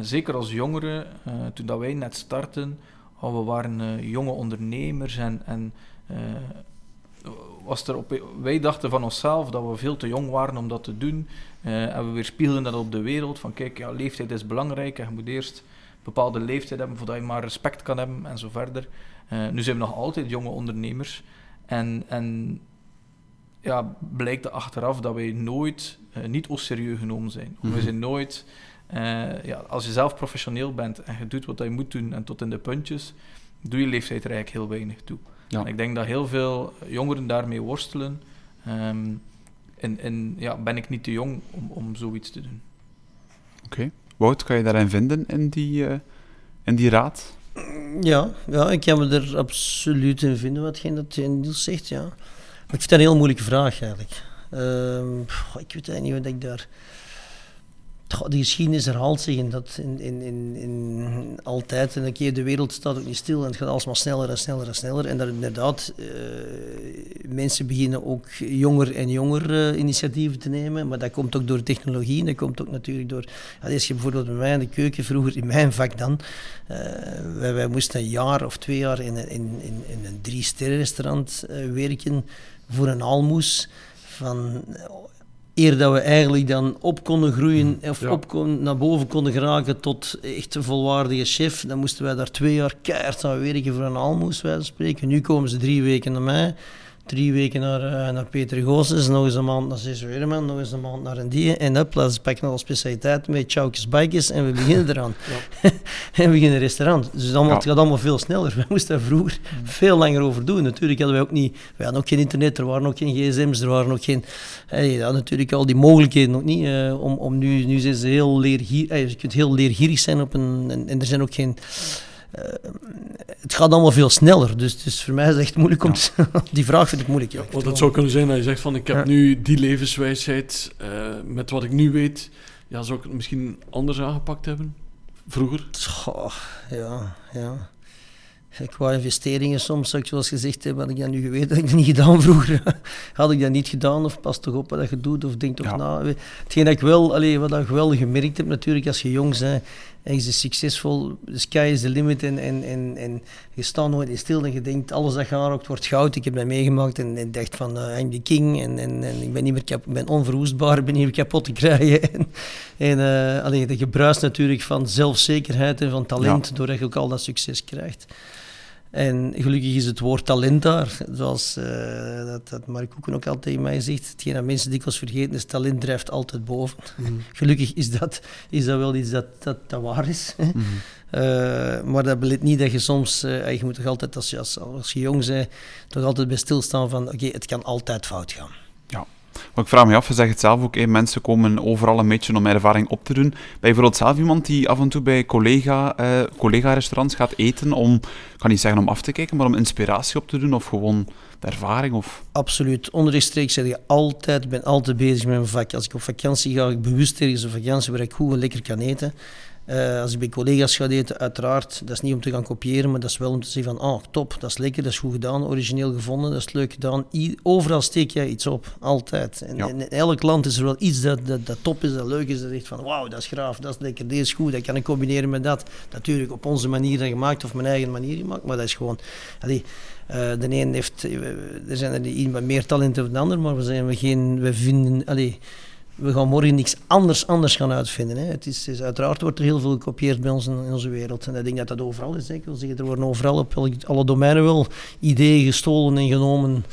Zeker als jongeren, toen dat wij net startten, oh, we waren eh, jonge ondernemers en, en eh, was er op, wij dachten van onszelf dat we veel te jong waren om dat te doen. Eh, en we weerspiegelden dat op de wereld, van kijk, ja, leeftijd is belangrijk en je moet eerst een bepaalde leeftijd hebben voordat je maar respect kan hebben en zo verder. Nu zijn we nog altijd jonge ondernemers. En, en ja, blijkt er achteraf dat wij nooit eh, niet serieus genomen zijn. Mhm. We zijn nooit, eh, ja, als je zelf professioneel bent en je doet wat je moet doen en tot in de puntjes, doe je leeftijd er eigenlijk heel weinig toe. Ja. En ik denk dat heel veel jongeren daarmee worstelen. Ehm, en en ja, ben ik niet te jong om, om zoiets te doen? Oké. Wout, kan je daarin vinden in die, eh, in die raad? Ja, ja, ik kan me er absoluut in vinden watgeen dat Niels zegt, ja. Maar ik vind dat een heel moeilijke vraag, eigenlijk. Ehm, ik weet eigenlijk niet wat ik daar... De geschiedenis herhaalt zich en dat in, in, in, in altijd. En een keer de wereld staat ook niet stil en het gaat alsmaar sneller en sneller en sneller. En dat inderdaad, eh, mensen beginnen ook jonger en jonger eh, initiatieven te nemen. Maar dat komt ook door technologie en dat komt ook natuurlijk door... Ja, als je bijvoorbeeld bij mij in de keuken, vroeger in mijn vak dan, eh, wij, wij moesten een jaar of twee jaar in in, in, in een drie-sterren-restaurant eh, werken voor een aalmoes van... Eer dat we eigenlijk dan op konden groeien of Ja. op kon, naar boven konden geraken tot echt een volwaardige chef, dan moesten wij daar twee jaar keihard aan werken voor een aalmoes, wij spreken. Nu komen ze drie weken naar mij, drie weken naar, eh, naar Peter Goossens, nog eens een maand naar Weerman, nog eens een maand naar een die. En up, ze pakken alle specialiteiten met choukjes, bijkjes en we beginnen eraan. en we beginnen een restaurant. Dus allemaal, Ja. het gaat allemaal veel sneller. Wij moesten daar vroeger veel langer over doen. Natuurlijk hadden wij ook niet, wij hadden ook geen internet, er waren ook geen gsm's, er waren ook geen, hey, ja, natuurlijk al die mogelijkheden nog niet. eh, om, om nu, nu zijn ze heel leergierig, eh, je kunt heel leergierig zijn op een, en, en er zijn ook geen, eh, het gaat allemaal veel sneller. Dus, dus voor mij is het echt moeilijk om te, die vraag vind ik moeilijk. Ja. Want het zou kunnen zijn dat je zegt van ik heb Ja. nu die levenswijsheid, eh, met wat ik nu weet, ja, zou ik het misschien anders aangepakt hebben? Vroeger? Goh, ja, ja. Qua investeringen soms, zou ik zoals gezegd heb, had ik dat nu geweten, had ik dat niet gedaan vroeger. had ik dat niet gedaan, of pas toch op wat je doet, of denk toch Ja. na. Hetgeen dat ik wel, allee, wat ik wel gemerkt heb natuurlijk als je jong bent, en je is succesvol, de sky is the limit en, en, en, en je staat nooit stil en je denkt alles dat aanraakt wordt goud. Ik heb dat meegemaakt en, en dacht van uh, I'm the king en, en, en ik ben, niet meer kap, ben onverwoestbaar, ik ben niet meer kapot te krijgen. en en uh, allee, je bruist natuurlijk van zelfzekerheid en van talent ja. doordat je ook al dat succes krijgt. En gelukkig is het woord talent daar, zoals uh, dat, dat Mark Koeken ook altijd tegen mij zegt. Hetgeen dat mensen dikwijls vergeten is, talent drijft altijd boven. Mm. Gelukkig is dat, is dat wel iets dat, dat, dat waar is. Mm. Uh, maar dat belet niet dat je soms, uh, je moet toch altijd, als je, als, als je jong bent, toch altijd bij stilstaan van oké, okay, het kan altijd fout gaan. Ik vraag me af, je zegt het zelf ook, mensen komen overal een beetje om ervaring op te doen. Ben je bijvoorbeeld zelf iemand die af en toe bij collega, uh, collega-restaurants gaat eten om, ik kan niet zeggen om af te kijken, maar om inspiratie op te doen of gewoon ervaring? Of... Absoluut. Onderstreeks zeg je altijd, ik ben altijd bezig met mijn vak. Als ik op vakantie ga, ik bewust ergens op vakantie waar ik goed en lekker kan eten. Uh, als ik bij collega's ga eten, uiteraard, dat is niet om te gaan kopiëren, maar dat is wel om te zeggen van, oh, top, dat is lekker, dat is goed gedaan, origineel gevonden, dat is leuk gedaan. I overal steek jij iets op, altijd. En, ja. en, in elk land is er wel iets dat, dat, dat top is, dat leuk is, dat zegt van, wauw, dat is graaf, dat is lekker, dit is goed, dat kan ik combineren met dat. Natuurlijk op onze manier gemaakt, of mijn eigen manier gemaakt, maar dat is gewoon... Allee, uh, de een heeft, er zijn er die meer talenten dan de ander, maar we, zijn, we, geen, we vinden... Allee, we gaan morgen niks anders, anders gaan uitvinden. Hè. Het is, is, uiteraard wordt er heel veel gekopieerd bij ons in, in, onze wereld. En ik denk dat dat overal is. Hè. Ik wil zeggen, er worden overal op alle domeinen wel ideeën gestolen en genomen.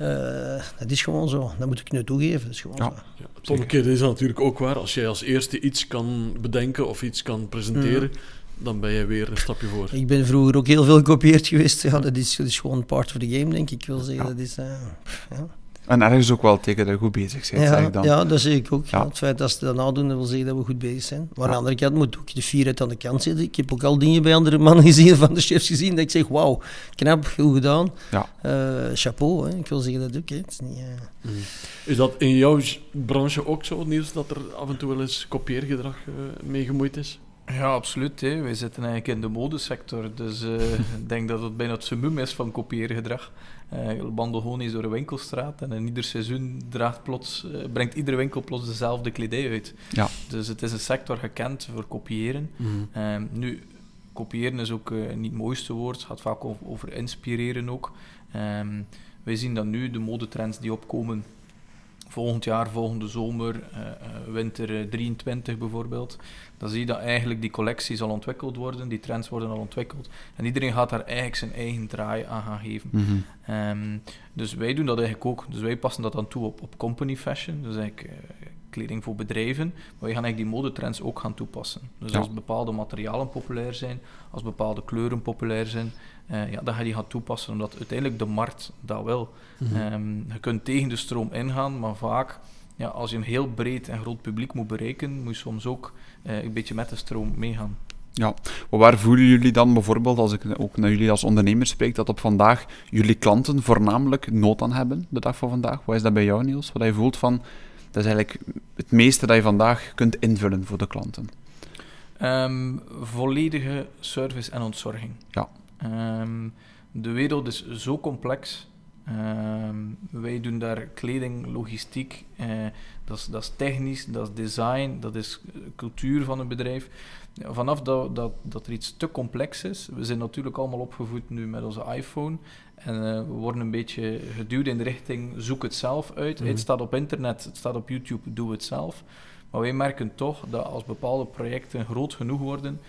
Uh, dat is gewoon zo. Dat moet ik nu toegeven. Dat is gewoon ja. zo. Ja, het omgekeerde is natuurlijk ook waar. Als jij als eerste iets kan bedenken of iets kan presenteren, mm. dan ben je weer een stapje voor. Ik ben vroeger ook heel veel gekopieerd geweest. Ja, dat, is, dat is gewoon part of the game, denk ik. Ik wil zeggen, ja. dat is... Uh, ja. En ergens ook wel tegen dat goed bezig zijn, ja, zeg ik dan. Ja, dat zeg ik ook. Ja. Het feit dat ze dat nadoen, dat wil zeggen dat we goed bezig zijn. Maar aan de andere kant moet ook de fierheid aan de kant zitten. Ik heb ook al dingen bij andere mannen gezien, van de chefs gezien, dat ik zeg, wauw, knap, goed gedaan. Ja. Uh, chapeau, hè. ik wil zeggen dat ook. Hè. Het is, niet, uh... mm. is dat in jouw branche ook zo, Niels, dat er af en toe wel eens kopieergedrag uh, mee gemoeid is? Ja, absoluut. Hè. Wij zitten eigenlijk in de modesector, dus ik denk dat het bijna het summum is van kopieergedrag. Uh, wandel gewoon eens door een winkelstraat en in ieder seizoen draagt plots, uh, brengt iedere winkel plots dezelfde kledij uit. Ja. Dus het is een sector gekend voor kopiëren. Mm. Um, nu, kopiëren is ook niet het mooiste woord, het gaat vaak over, over inspireren ook. Um, wij zien dat nu de modetrends die opkomen volgend jaar, volgende zomer, uh, uh, winter 23 bijvoorbeeld, dan zie je dat eigenlijk die collecties al ontwikkeld worden, die trends worden al ontwikkeld. En iedereen gaat daar eigenlijk zijn eigen draai aan gaan geven. Mm -hmm. um, dus wij doen dat eigenlijk ook. Dus wij passen dat dan toe op, op company fashion, dus eigenlijk uh, kleding voor bedrijven. Maar wij gaan eigenlijk die modetrends ook gaan toepassen. Dus ja. als bepaalde materialen populair zijn, als bepaalde kleuren populair zijn, uh, ja, ga je die gaan toepassen, omdat uiteindelijk de markt dat wil. Mm -hmm. um, je kunt tegen de stroom ingaan, maar vaak, ja, als je een heel breed en groot publiek moet bereiken, moet je soms ook uh, een beetje met de stroom meegaan. Ja, waar voelen jullie dan bijvoorbeeld, als ik ook naar jullie als ondernemer spreek, dat op vandaag jullie klanten voornamelijk nood aan hebben, de dag van vandaag? Wat is dat bij jou, Niels? Wat je voelt van, dat is eigenlijk het meeste dat je vandaag kunt invullen voor de klanten? Um, volledige service en ontzorging. Ja. Um, de wereld is zo complex. Um, wij doen daar kleding, logistiek, uh, dat, is, dat is technisch, dat is design, dat is cultuur van een bedrijf. Vanaf dat, dat, dat er iets te complex is, we zijn natuurlijk allemaal opgevoed nu met onze iPhone en uh, we worden een beetje geduwd in de richting zoek het zelf uit. Mm -hmm. Het staat op internet, het staat op YouTube, doe het zelf. Maar wij merken toch dat als bepaalde projecten groot genoeg worden,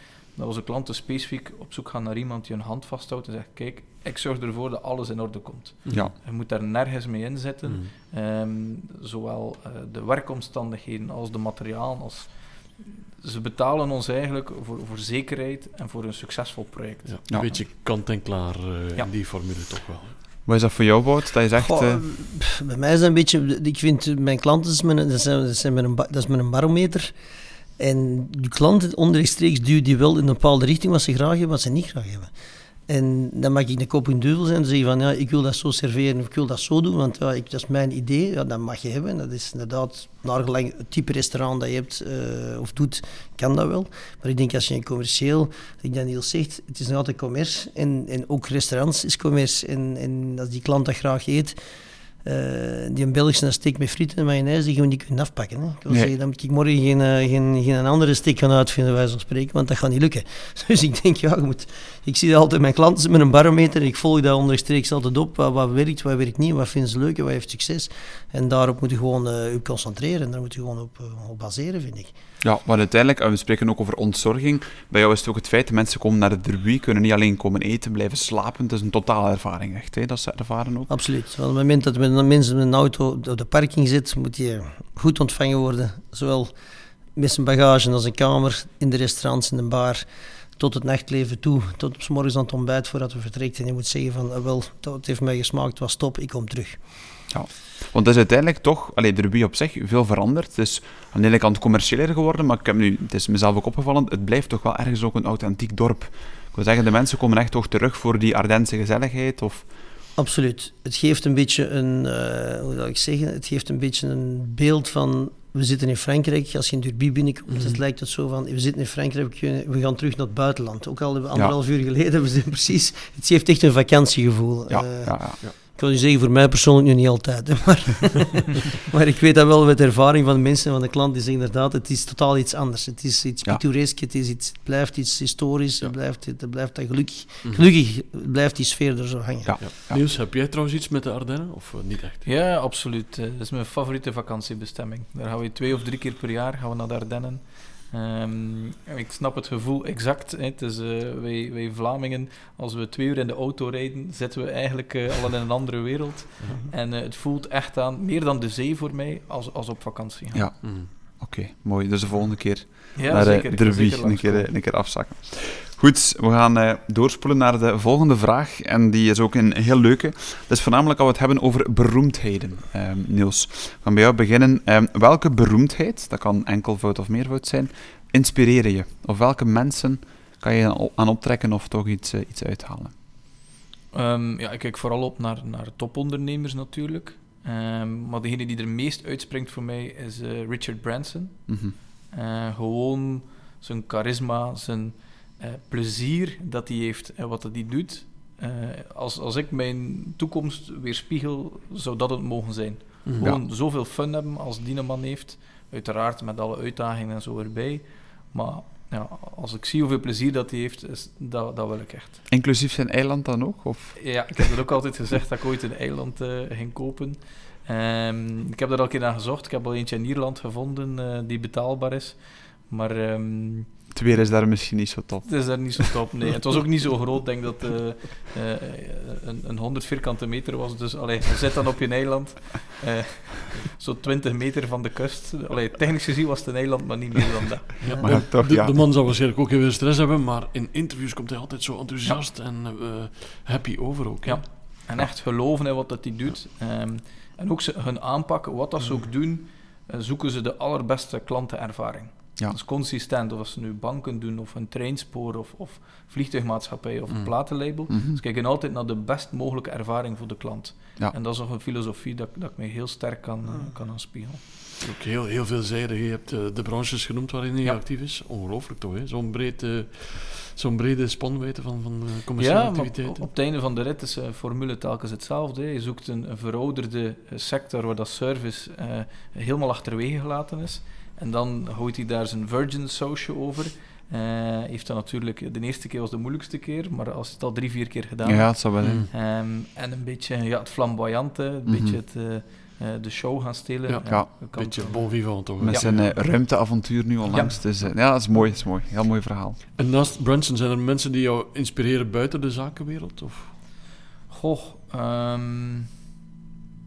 dat onze klanten specifiek op zoek gaan naar iemand die een hand vasthoudt en zegt: Kijk, ik zorg ervoor dat alles in orde komt. Ja. Je moet daar nergens mee inzetten. Mm. Um, zowel uh, de werkomstandigheden als de materialen. Als... Ze betalen ons eigenlijk voor, voor zekerheid en voor een succesvol project. Ja, een ja. beetje kant-en-klaar uh, in die formule toch wel. Wat is dat voor jou, Wout? Dat Goh, uh... Bij mij is dat een beetje... Ik vind mijn klanten, dat is, dat zijn, dat zijn met een, dat is met een barometer. En de klanten onderstreeks duwen die wel in een bepaalde richting wat ze graag hebben, wat ze niet graag hebben. En dan mag ik de kop in duvel zijn en zeggen van ja, ik wil dat zo serveren of ik wil dat zo doen, want ja, ik, dat is mijn idee, ja, dat mag je hebben. Dat is inderdaad, naar gelang het type restaurant dat je hebt uh, of doet, kan dat wel. Maar ik denk als je een commercieel, ik Daniel zegt, het is nog altijd commerce en, en ook restaurants is commerce. En, en als die klant dat graag eet, eh, die een Belgische steak met frieten en mayonaise, die we niet kunnen afpakken. Hè. Ik wil Nee. zeggen, dan moet ik morgen geen, eh, geen, geen andere steak gaan uitvinden, wij van spreken, want dat gaat niet lukken. Dus ik denk, ja, je moet, ik zie altijd mijn klanten met een barometer en ik volg dat onderstreeks altijd op. Wat, wat werkt, wat werkt niet, wat vinden ze leuk en wat heeft succes. En daarop moet je gewoon eh, je concentreren en daar moet je gewoon op, op baseren, vind ik. Ja, maar uiteindelijk, en we spreken ook over ontzorging, bij jou is het ook het feit dat mensen komen naar de derby, kunnen niet alleen komen eten, blijven slapen. Het is een totale ervaring, echt, hè, dat ze ervaren ook. Absoluut. Op het moment dat men- mensen met een auto op de parking zit, moet je goed ontvangen worden. Zowel met zijn bagage als een kamer, in de restaurants, in de bar, tot het nachtleven toe, tot op 's morgens aan het ontbijt voordat we vertrekt. En je moet zeggen van, ah, wel, het heeft mij gesmaakt, het was top, ik kom terug. Want het is uiteindelijk toch, allee, de derby op zich, veel veranderd. Het is aan de ene kant commerciëler geworden, maar ik heb nu, het is mezelf ook opgevallen, het blijft toch wel ergens ook een authentiek dorp. Ik wil zeggen, de mensen komen echt toch terug voor die Ardense gezelligheid, of... Absoluut. Het geeft een beetje een, eh, hoe zou ik zeggen, het geeft een beetje een beeld van, we zitten in Frankrijk, als je in Derby binnenkomt, het lijkt het zo van, we zitten in Frankrijk, we gaan terug naar het buitenland. Ook al hebben we anderhalf uur geleden, we zijn precies, het geeft echt een vakantiegevoel. Ja, Eh, ja, ja. Ik wil je zeggen, voor mij persoonlijk nu niet altijd. Hè, maar, maar ik weet dat wel met ervaring van de mensen, van de klant, die zeggen inderdaad, het is totaal iets anders. Het is iets Ja. pittoresk, het, is iets, het blijft iets historisch, het blijft, het blijft dat gelukkig, gelukkig blijft die sfeer er zo hangen. Ja. Ja. Ja. Niels, heb jij trouwens iets met de Ardennen? Of eh, niet echt? Ja, absoluut. Eh, Dat is mijn favoriete vakantiebestemming. Daar gaan we twee of drie keer per jaar gaan we naar de Ardennen. Ehm, ik snap het gevoel exact. Hè. Het is, eh, wij, wij Vlamingen, als we twee uur in de auto rijden, zitten we eigenlijk eh, al in een andere wereld. En eh, het voelt echt aan, meer dan de zee voor mij, als, als op vakantie. gaan. Ja. Mhm. Oké, mooi. Dus de volgende keer Ja, naar zeker. de zeker een keer, een keer afzakken. Goed, we gaan eh, doorspoelen naar de volgende vraag. En die is ook een heel leuke. Dat is voornamelijk als we het hebben over beroemdheden. Ehm, Niels, we gaan bij jou beginnen. Ehm, welke beroemdheid, dat kan enkelvoud of meervoud zijn, inspireren je? Of welke mensen kan je aan- optrekken of toch iets, eh, iets uithalen? Ehm, ja, ik kijk vooral op naar, naar topondernemers natuurlijk. Maar degene die er meest uitspringt voor mij is eh, Richard Branson. Mhm. Gewoon zijn charisma, zijn eh, plezier dat hij heeft en wat dat hij doet. Eh, als, als ik mijn toekomst weerspiegel, zou dat het mogen zijn. Mhm. Gewoon zoveel fun hebben als die man heeft. Uiteraard met alle uitdagingen en zo erbij. Maar ja, als ik zie hoeveel plezier dat hij heeft, is, dat, dat wil ik echt. Inclusief zijn eiland dan ook? Of? Ja, ik heb het ook altijd gezegd dat ik ooit een eiland eh, ging kopen. Ehm, ik heb daar al een keer naar gezocht. Ik heb al eentje in Ierland gevonden eh, die betaalbaar is. Maar ehm, Het weer is daar misschien niet zo top. het is daar niet zo top. Nee, het was ook niet zo groot. Ik denk dat het eh, eh, een, een 100 vierkante meter was. Dus allee, je zit dan op je eiland. eh zo 20 meter van de kust. Allee, technisch gezien was het een eiland, maar niet meer dan dat. Ja, Maar ja, toch, de, ja. de man zal waarschijnlijk ook heel veel stress hebben, maar in interviews komt hij altijd zo enthousiast en eh, happy over ook. hè? Ja. En echt geloven in wat dat hij doet. Ehm, en ook ze, hun aanpak, wat dat ze ook doen, zoeken ze de allerbeste klantenervaring. Ja. Dat is consistent. Of als ze nu banken doen, of een treinspoor, of, of vliegtuigmaatschappij, of een Mm. platenlabel. Mhm. Ze kijken altijd naar de best mogelijke ervaring voor de klant. Ja. En dat is nog een filosofie dat, dat ik mij heel sterk kan, eh, kan aanspiegelen. Ook heel, heel veelzijdig. Je hebt eh, de branches genoemd waarin hij Ja. actief is. Ongelooflijk toch, hè? Zo'n breed, eh, zo'n brede spanwijdte van, van eh, commerciële Ja, maar op, activiteiten. op het einde van de rit is de formule telkens hetzelfde. hè. Je zoekt een, een verouderde sector waar dat service eh, helemaal achterwege gelaten is. En dan gooit hij daar zijn Virgin Social over. Eh, heeft dat natuurlijk, de eerste keer was de moeilijkste keer, maar als je het al drie, vier keer gedaan Ja, het zou wel. Ehm, en een beetje ja, het flamboyante, een Mhm. beetje het, eh, eh, de show gaan stelen. Ja. Ja. kan Beetje bon vivant toch? Met Ja. zijn ruimteavontuur nu onlangs. Dus eh, ja, dat is mooi. Dat is mooi. Heel mooi verhaal. En naast Branson zijn er mensen die jou inspireren buiten de zakenwereld? Of? Goh, ehm,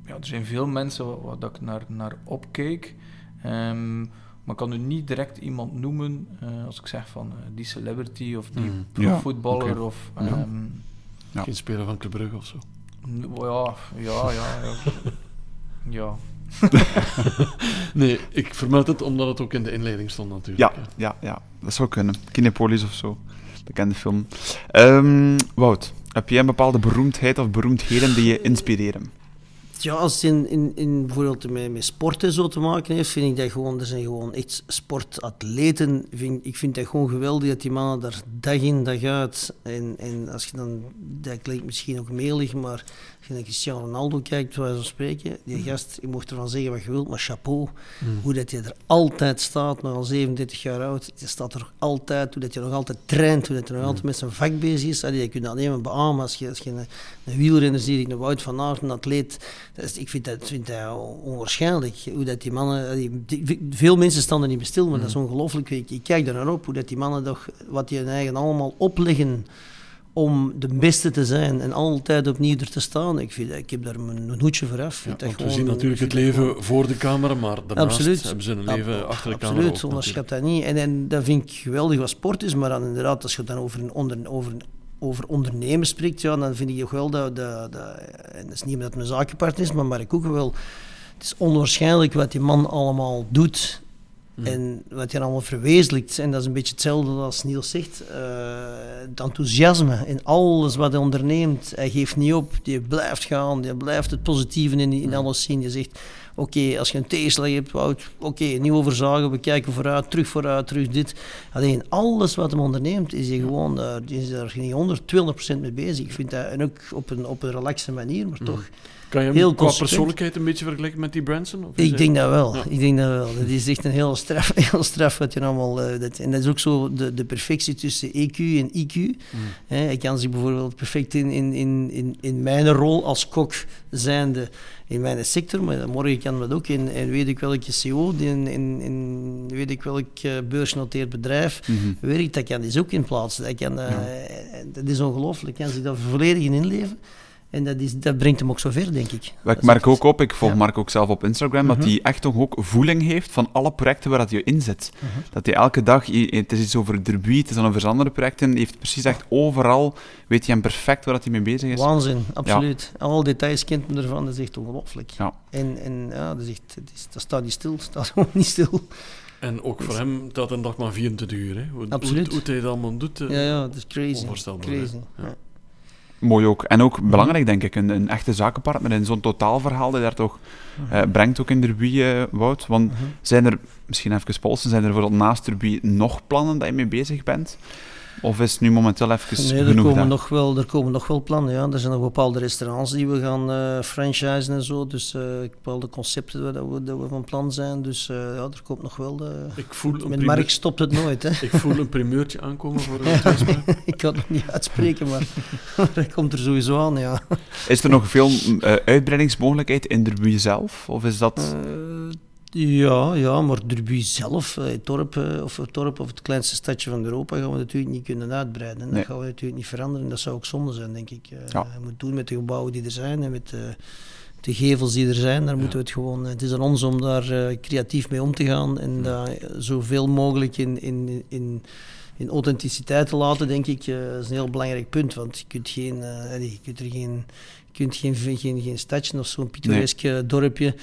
ja, er zijn veel mensen waar, waar dat ik naar, naar opkeek. Ehm, maar ik kan nu niet direct iemand noemen eh, als ik zeg van eh, die celebrity of die Mm. Ja, voetballer oké. of... Ja. ehm, Ja. Geen speler van Club Brugge of zo? n- ja, ja, ja. Ja. ja. Nee, ik vermeld het omdat het ook in de inleiding stond Ja, natuurlijk. hè. ja, ja, dat zou kunnen. Kinepolis of zo. Bekende film. Ehm, Wout, heb jij een bepaalde beroemdheid of beroemdheden die je inspireren? Ja, als het in, in, in bijvoorbeeld met, met sporten zo te maken heeft, vind ik dat gewoon, er zijn gewoon echt sportatleten. Vind, ik vind dat gewoon geweldig dat die mannen daar dag in, dag uit. En, en als je dan, dat klinkt misschien ook melig, maar als je naar Cristiano Ronaldo kijkt, waar we spreken, die gast, je mocht ervan zeggen wat je wilt, maar chapeau. Hoe dat hij er altijd staat, nog al 37 jaar oud, die staat er altijd, hoe dat hij nog altijd traint, hoe dat hij nog altijd met zijn vak bezig is. Allee, je kunt dat maar beamen als je, als je een, een wielrenner ziet, een Wout van Aert, een atleet. Dat is, ik vind dat, vind dat onwaarschijnlijk, hoe dat die mannen... allee, die- veel mensen staan er niet bij stil, maar dat is ongelooflijk. Ik, ik kijk daar naar op, hoe dat die mannen toch, wat die hun eigen allemaal opleggen om de beste te zijn en altijd opnieuw er te staan. Ik, vind, ik heb daar mijn, mijn hoedje voor af. Ja, want we zien natuurlijk het gewoon- leven voor de camera, maar daarnaast Absoluut. hebben ze een leven achter de camera Absoluut, onderschat dat niet. En, en dat vind ik geweldig wat sport is, maar dan inderdaad, als je dan over, een onder, over, over ondernemen spreekt, ja, dan vind ik toch wel dat, dat, dat en dat is niet omdat het mijn zakenpartner is, maar, maar ik ook wel, het is onwaarschijnlijk wat die man allemaal doet Mm. en wat hij allemaal verwezenlijkt. En dat is een beetje hetzelfde als Niels zegt, eh, het enthousiasme in alles wat hij onderneemt. Hij geeft niet op, die blijft gaan, die blijft het positieve in, in alles zien. Je zegt, oké, als je een tegenslag hebt, oké, niet overzagen, we kijken vooruit, terug vooruit, terug dit. Alleen alles wat hij onderneemt, is hij gewoon daar, is daar niet 100, 200% mee bezig. Ik vind dat, en ook op een, op een relaxe manier, maar toch... Kan je hem heel qua persoonlijkheid een beetje vergelijken met die Branson? Of Ik hij- denk dat wel. Ja. Ik denk dat wel. Dat is echt een heel straf, heel straf wat je allemaal. eh, dat, en dat is ook zo de, de perfectie tussen EQ en IQ. Mm. Hè, ik kan zich bijvoorbeeld perfect in, in, in, in, in mijn rol als kok zijnde in mijn sector, maar morgen kan dat ook. En, en weet ik welke CEO, die in, in, in weet ik welk eh, beursgenoteerd bedrijf Mhm. werkt, dat kan die ook in plaatsen. Dat, kan, eh, dat is ongelooflijk. Kan zich daar volledig in inleven. En dat, is, dat brengt hem ook zo ver, denk ik. Wat Dat ik merk ook op, ik volg Ja. Mark ook zelf op Instagram, dat Mhm. hij echt toch ook voeling heeft van alle projecten waar dat hij in zit. Dat hij elke dag, het is iets over Derby, het is dan over andere projecten, hij heeft precies echt overal, weet hij hem perfect waar dat hij mee bezig is. Waanzin, absoluut. Al details kent men ervan, dat is echt ongelooflijk. Ja. En, en ja, dat, is echt, het is, dat staat niet stil, dat staat gewoon niet stil. En ook voor hem telt een dag maar 24 uur. Hè. Hoe, Absoluut. Hoe, hoe hij dat allemaal doet. eh, Ja, ja, dat is crazy. Onvoorstelbaar, crazy. Ja. Mooi ook. En ook belangrijk, denk ik, een, een echte zakenpartner in zo'n totaalverhaal die daar toch eh, brengt ook in Derby, eh Wout. Want Mhm. zijn er, misschien even polsen, zijn er bijvoorbeeld naast Derby nog plannen dat je mee bezig bent? Of is het nu momenteel even Nee, er genoeg komen, nog wel, er komen nog wel plannen. Ja. Er zijn nog bepaalde restaurants die we gaan eh franchisen en zo. Dus eh, bepaalde concepten waar dat we, dat we van plan zijn. Dus eh, ja, er komt nog wel. De... Ik voel een Met primeur- Mark stopt het nooit. Hè. Ik voel een primeurtje aankomen voor een ik kan het nog niet uitspreken, maar dat komt er sowieso aan. Ja. Is er nog veel uitbreidingsmogelijkheid in Derby zelf? Of is dat... Ja, ja, maar Derby zelf, eh, het dorp, eh, of het dorp of het kleinste stadje van Europa, gaan we natuurlijk niet kunnen uitbreiden. Dat Nee. gaan we natuurlijk niet veranderen. Dat zou ook zonde zijn, denk ik. Eh, Ja. Je moet doen met de gebouwen die er zijn en met de, de gevels die er zijn. Daar moeten we het gewoon... Het is aan ons om daar creatief mee om te gaan en dat eh, zoveel mogelijk in... in, in in authenticiteit te laten, denk ik, eh, is een heel belangrijk punt. Want je kunt geen, je kunt er geen, je kunt geen, geen, geen stadje of zo'n pittoresk dorpje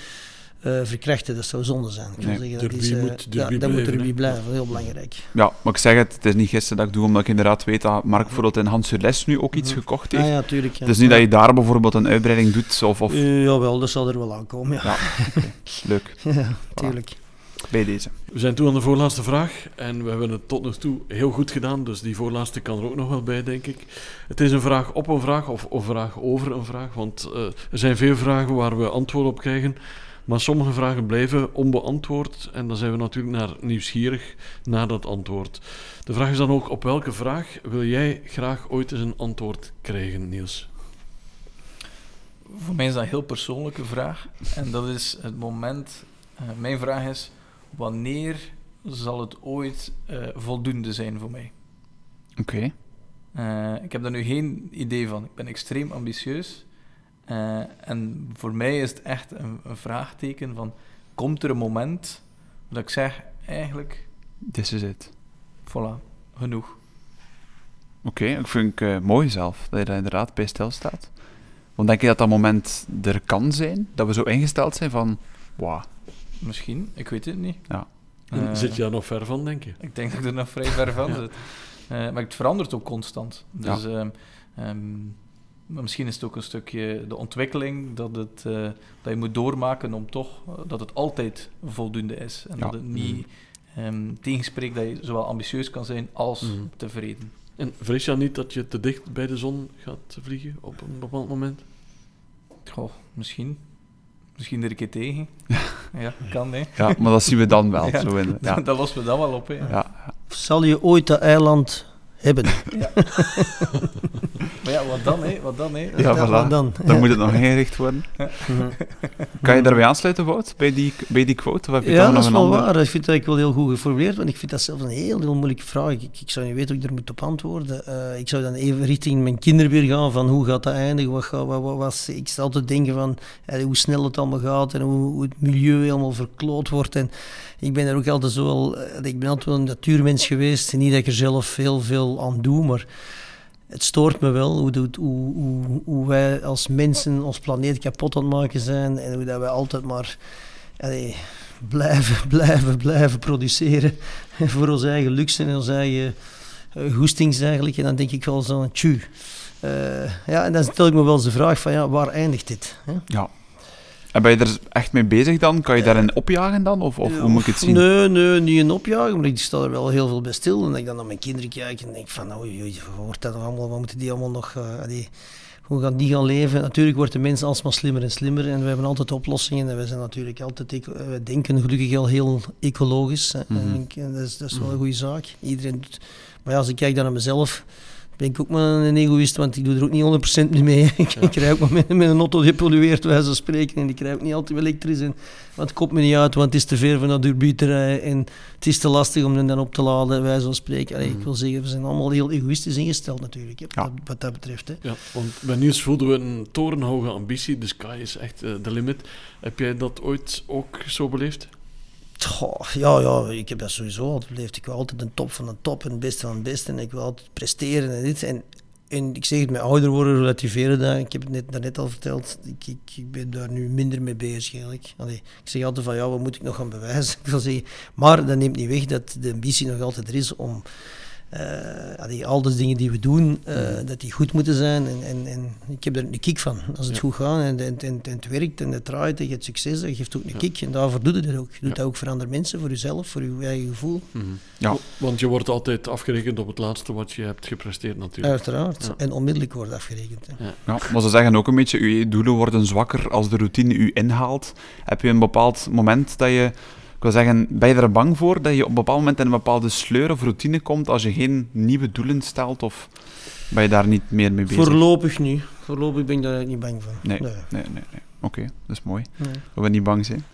eh, verkrachten. Dat zou zonde zijn. Ik Nee, zeggen, dat is, eh, moet ja, dat moet hè. blijven, heel belangrijk. Ja, maar ik zeg het, het is niet gisteren dat ik doe, omdat ik inderdaad weet dat Mark bijvoorbeeld in Hans Les nu ook iets gekocht heeft. Ah, ja, tuurlijk. Ja. Het is niet dat je daar bijvoorbeeld een uitbreiding doet, of, of Eh, jawel, dat zal er wel aankomen. Ja, Ja. leuk, ja tuurlijk. bij deze. We zijn toe aan de voorlaatste vraag en we hebben het tot nog toe heel goed gedaan, dus die voorlaatste kan er ook nog wel bij, denk ik. Het is een vraag op een vraag of een vraag over een vraag, want eh, er zijn veel vragen waar we antwoord op krijgen, maar sommige vragen blijven onbeantwoord en dan zijn we natuurlijk naar nieuwsgierig naar dat antwoord. De vraag is dan ook, op welke vraag wil jij graag ooit eens een antwoord krijgen, Niels? Voor mij is dat een heel persoonlijke vraag. En dat is het moment. eh, mijn vraag is: wanneer zal het ooit eh, voldoende zijn voor mij? Oké. Eh, ik heb daar nu geen idee van. Ik ben extreem ambitieus. Eh, en voor mij is het echt een, een vraagteken van... Komt er een moment dat ik zeg, eigenlijk, This is it. voilà, genoeg. Oké, ik vind het eh, mooi zelf, dat je daar inderdaad bij stilstaat. Want denk je dat dat moment er kan zijn? Dat we zo ingesteld zijn van, wauw, Misschien, ik weet het niet. Ja. Eh, Zit je daar nog ver van, denk je? Ik denk dat ik er nog vrij ver van Ja. zit. Eh, maar het verandert ook constant. Dus ehm, ehm, Maar misschien is het ook een stukje de ontwikkeling dat, het, eh, dat je moet doormaken om toch eh, dat het altijd voldoende is. En Ja. dat het niet ehm, tegenspreekt dat je zowel ambitieus kan zijn als Mhm. tevreden. En vrees je niet dat je te dicht bij de zon gaat vliegen op een bepaald moment? Goh, misschien. Misschien er een keer tegen. ja, kan hè. Ja, maar dat zien we dan wel. Ja. Zo in, ja. Dat lossen we dan wel op. Hè. Ja. Zal je ooit dat eiland hebben? Maar ja, wat dan? Hè? Wat dan hè? Ja, voilà. wat dan? Dan moet het nog ingericht worden. Mhm. Kan je daarbij aansluiten, Wout, bij die, bij die quote? Of heb je Ja, dat nog is een wel andere? waar. Ik vind dat ik wel heel goed geformuleerd, want ik vind dat zelfs een heel, heel moeilijke vraag. Ik, ik zou niet weten hoe ik er moet op antwoorden. Eh, ik zou dan even richting mijn kinderen weer gaan, van hoe gaat dat eindigen? Wat gaat, wat, wat, wat- ik sta altijd denken van eh, hoe snel het allemaal gaat en hoe, hoe het milieu helemaal verkloot wordt. En ik ben er ook altijd zo wel, eh, ik ben altijd wel een natuurmens geweest. Niet dat ik er zelf heel veel aan doe, maar het stoort me wel hoe, hoe, hoe, hoe wij als mensen ons planeet kapot aan het maken zijn en hoe dat wij altijd maar blijven, blijven, blijven produceren voor onze eigen luxe en onze eigen eh, goestings eigenlijk. En dan denk ik wel zo, tju. Eh, ja, en dan stel ik me wel eens de vraag van, ja, waar eindigt dit? Hè? Ja. En ben je er echt mee bezig dan? Kan je daarin opjagen dan? Of, of hoe moet ik het zien? Nee, nee, niet in opjagen, maar ik sta er wel heel veel bij stil. En dat ik dan naar mijn kinderen kijk en denk van, oei, oei, wat wordt dat nog allemaal, wat moeten die allemaal nog, allee, hoe gaan die gaan leven? Natuurlijk wordt de mens alsmaar slimmer en slimmer en we hebben altijd oplossingen en we zijn natuurlijk altijd, eh, we denken gelukkig al heel ecologisch. En Mhm. eh, dat, is, dat is wel een goede zaak. Iedereen doet, maar ja, als ik kijk dan naar mezelf, ben ik ook maar een egoïst, want ik doe er ook niet 100% mee mee. ik, ik rij ook maar met, met een auto die pollueert, wij zo spreken, en ik rij ook niet altijd elektrisch. En, want het komt me niet uit, want het is te ver van te rijden en het is te lastig om hem dan op te laden, wij zo spreken. Allee, Ik wil zeggen, we zijn allemaal heel egoïstisch ingesteld natuurlijk, hè, Ja. wat, wat dat betreft. Hè. Ja, want bij Nieuws voelden we een torenhoge ambitie. The sky is echt eh, de limit. Heb jij dat ooit ook zo beleefd? Ja, ja, ik heb dat sowieso altijd beleefd. Ik wil altijd de top van de top en het beste van het beste. En ik wil altijd presteren en dit. En, en ik zeg het, met ouder worden relativeren dat. Ik heb het net, daarnet al verteld. Ik, ik, ik ben daar nu minder mee bezig eigenlijk. Allee, ik zeg altijd van, ja, wat moet ik nog gaan bewijzen? Ik wil zeggen, maar dat neemt niet weg dat de ambitie nog altijd er is om... eh, allee, al de dingen die we doen, eh, dat die goed moeten zijn. En, en, en ik heb er een kick van. Als het Ja. goed gaat en, en, en, en het werkt en het draait en je hebt succes, dat geeft ook een Ja. kick. En daarvoor doe je dat ook. Je doet Ja. dat ook voor andere mensen, voor jezelf, voor je eigen gevoel. Ja. Want je wordt altijd afgerekend op het laatste wat je hebt gepresteerd natuurlijk. Uiteraard. Ja. En onmiddellijk wordt afgerekend. hè. Ja, maar ze zeggen ook een beetje, je doelen worden zwakker als de routine u inhaalt. Heb je een bepaald moment dat je, ik wil zeggen, ben je er bang voor dat je op een bepaald moment in een bepaalde sleur of routine komt als je geen nieuwe doelen stelt? Of ben je daar niet meer mee bezig? Voorlopig niet. Voorlopig ben ik daar niet bang van. Nee. Nee, nee, nee. Oké, dat is mooi. Nee. Dat we niet bang zijn.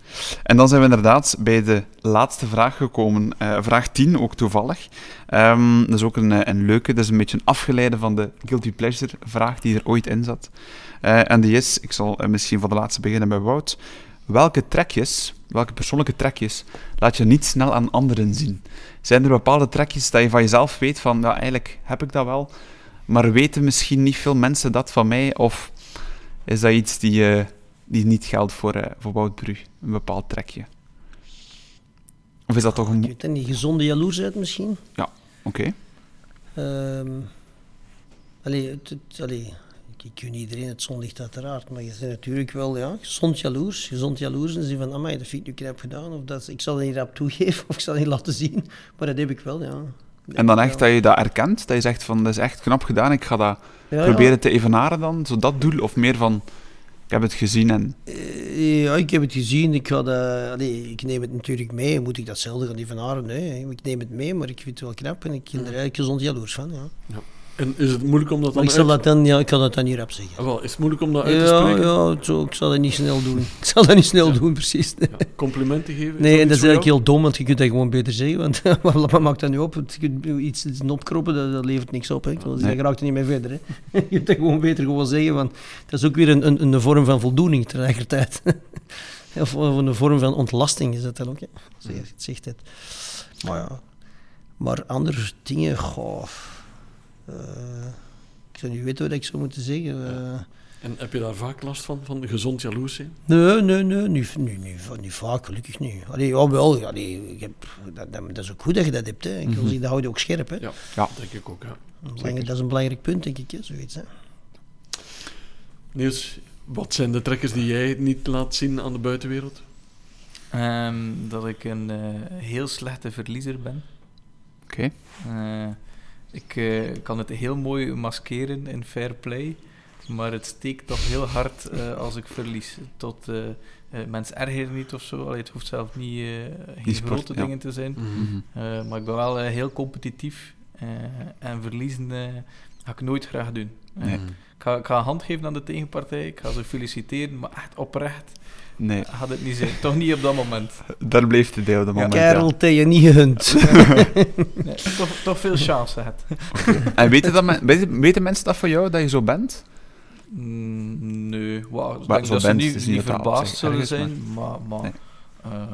En dan zijn we inderdaad bij de laatste vraag gekomen. Eh, vraag 10, ook toevallig. Ehm, dat is ook een, eh, een leuke, dat is een beetje een afgeleide van de Guilty Pleasure vraag die er ooit in zat. Eh, en die is, ik zal misschien van de laatste beginnen bij Wout. Welke trekjes, welke persoonlijke trekjes, laat je niet snel aan anderen zien? Zijn er bepaalde trekjes dat je van jezelf weet van, ja, eigenlijk heb ik dat wel, maar weten misschien niet veel mensen dat van mij? Of is dat iets die, eh, die niet geldt voor, eh voor Wout Brug, een bepaald trekje? Of is dat toch Ik een... weet het niet. Gezonde jaloersheid misschien. Oké. Ehm allee, het, het- allee, ik, gun iedereen het zonlicht uiteraard, maar je bent natuurlijk wel ja, gezond jaloers. Gezond jaloers en van, amai, dat vind ik nu knap gedaan. Of dat, ik zal dat niet rap toegeven of ik zal het niet laten zien. Maar dat heb ik wel, ja. Dat En dan echt wel. dat je dat erkent, dat je zegt van, dat is echt knap gedaan, ik ga dat Ja, ja. proberen te evenaren dan, zo dat doel, of meer van, ik heb het gezien en... Eh, Ja, ik heb het gezien. Ik, ga dat, allee, ik neem het natuurlijk mee. Moet ik datzelfde gaan evenaren? Nee, ik neem het mee, maar ik vind het wel knap en ik ben er eigenlijk gezond jaloers van. Ja. En is het moeilijk om dat dan ik, zal dat dan, ja, ik kan dat dan niet rap zeggen. Ah, wel, is het moeilijk om dat uit te Ja, spreken? ja zo, ik zal dat niet snel doen. Ik zal dat niet snel Ja. doen, precies. Ja, complimenten geven? Nee, en iets dat is eigenlijk jou? heel dom, want je kunt dat gewoon beter zeggen. Want wat maakt dat nu op? Je kunt iets, iets opkroppen, dat, dat levert niks op. Hè. Ik wil zeggen, je raakt er niet mee verder. Hè. Je kunt dat gewoon beter gewoon zeggen, want dat is ook weer een, een, een vorm van voldoening tegelijkertijd. of, of een vorm van ontlasting is dat dan ook. Hè. Zeg, het zegt het. Maar ja, maar andere dingen, goh... eh, ik zou niet weten wat ik zou moeten zeggen. eh. En heb je daar vaak last van, van gezond jaloers zijn? Nee, nee, nee, niet, niet, niet, va- niet vaak, gelukkig niet. Allee, ja, wel, ja, nee, ik heb, dat, dat, dat is ook goed dat je dat hebt. Hè. Ik wil Mhm. zeggen, dat houdt je ook scherp. Hè. Ja, Ja. denk ik ook. Ja. Belangrijk- dat is een belangrijk punt, denk ik, hè, zoiets. Hè. Niels, wat zijn de trekkers die jij niet laat zien aan de buitenwereld? Ehm, dat ik een eh, heel slechte verliezer ben. Oké. Eh, ik eh, kan het heel mooi maskeren in fair play, maar het steekt toch heel hard eh, als ik verlies. Tot eh, mensen ergeren niet of zo. Allee, het hoeft zelf niet, eh, geen sport, grote ja. dingen te zijn. Mhm. Eh, maar ik ben wel heel competitief eh, en verliezen ga ik nooit graag doen. Nee. Mhm. ik, ga, ik ga een hand geven aan de tegenpartij, ik ga ze feliciteren, maar echt oprecht Nee, gaat het niet zijn. Toch niet op dat moment. daar bleef de deel op dat moment. ja. Kerel, het je niet gegund. Nee, toch, toch veel chance had. En weten, dat men- weten, weten mensen dat van jou, dat je zo bent? Mm, nee, wauw, ik Maar denk zo dat ze bent, niet, niet verbaasd zullen zijn, maar, maar Nee. eh, eh,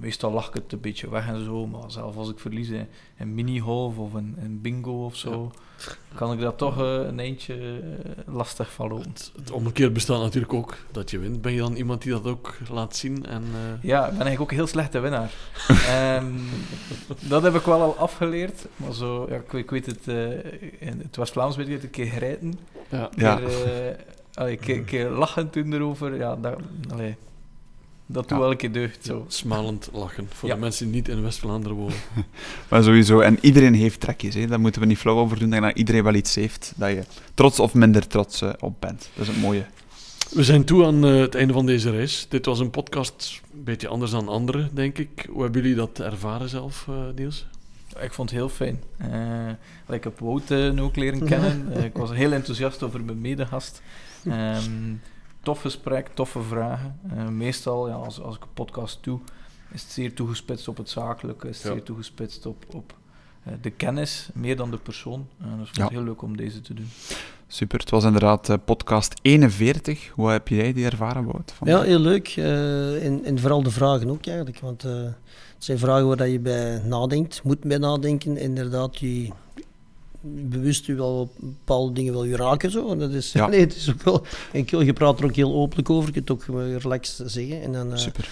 meestal lach ik het een beetje weg en zo. Maar zelf als ik verlies in een mini-golf of een, een bingo of zo, kan ik daar toch eh, een eindje eh, lastig van lopen. Het, het omgekeerd bestaat natuurlijk ook dat je wint. Ben je dan iemand die dat ook laat zien? En, eh, Ja, ik ben eigenlijk ook een heel slechte winnaar. Ehm, dat heb ik wel al afgeleerd. Maar zo, ja, ik, ik weet het, eh, in het West-Vlaams weet ik het, een keer grijten. ja. Ja. Keer, eh, allee, een keer, lachen toen erover. Ja, dat, allee, dat doet keer deugd. Zo. Smalend lachen. Voor Ja. de mensen die niet in West-Vlaanderen wonen. Maar sowieso, en iedereen heeft trekjes, hè. daar moeten we niet flauw over doen. Dat iedereen wel iets heeft dat je trots of minder trots eh, op bent. Dat is het mooie. We zijn toe aan eh, het einde van deze reis. Dit was een podcast een beetje anders dan andere, denk ik. Hoe hebben jullie dat ervaren zelf, eh, Niels? Ik vond het heel fijn. Eh, ik heb Wout nu ook leren kennen. Ik was heel enthousiast over mijn medegast. Ehm, tof gesprek, toffe vragen. Eh, meestal, ja, als, als ik een podcast doe, is het zeer toegespitst op het zakelijke, is het Ja. zeer toegespitst op, op eh, de kennis, meer dan de persoon. Eh, dus ik vond het heel leuk om deze te doen. Super, het was inderdaad eh, podcast 41. Hoe heb jij die ervaren, Wout? Ja, heel leuk. eh, en, en vooral de vragen ook eigenlijk. Want eh, het zijn vragen waar dat je bij nadenkt, moet bij nadenken. Inderdaad, je bewust je wel bepaalde dingen wil je raken. Zo. En Dat is, Ja. nee, het is ook wel, en je je praat er ook heel openlijk over. Je kunt het ook relaxed zeggen. En dan, eh, Super.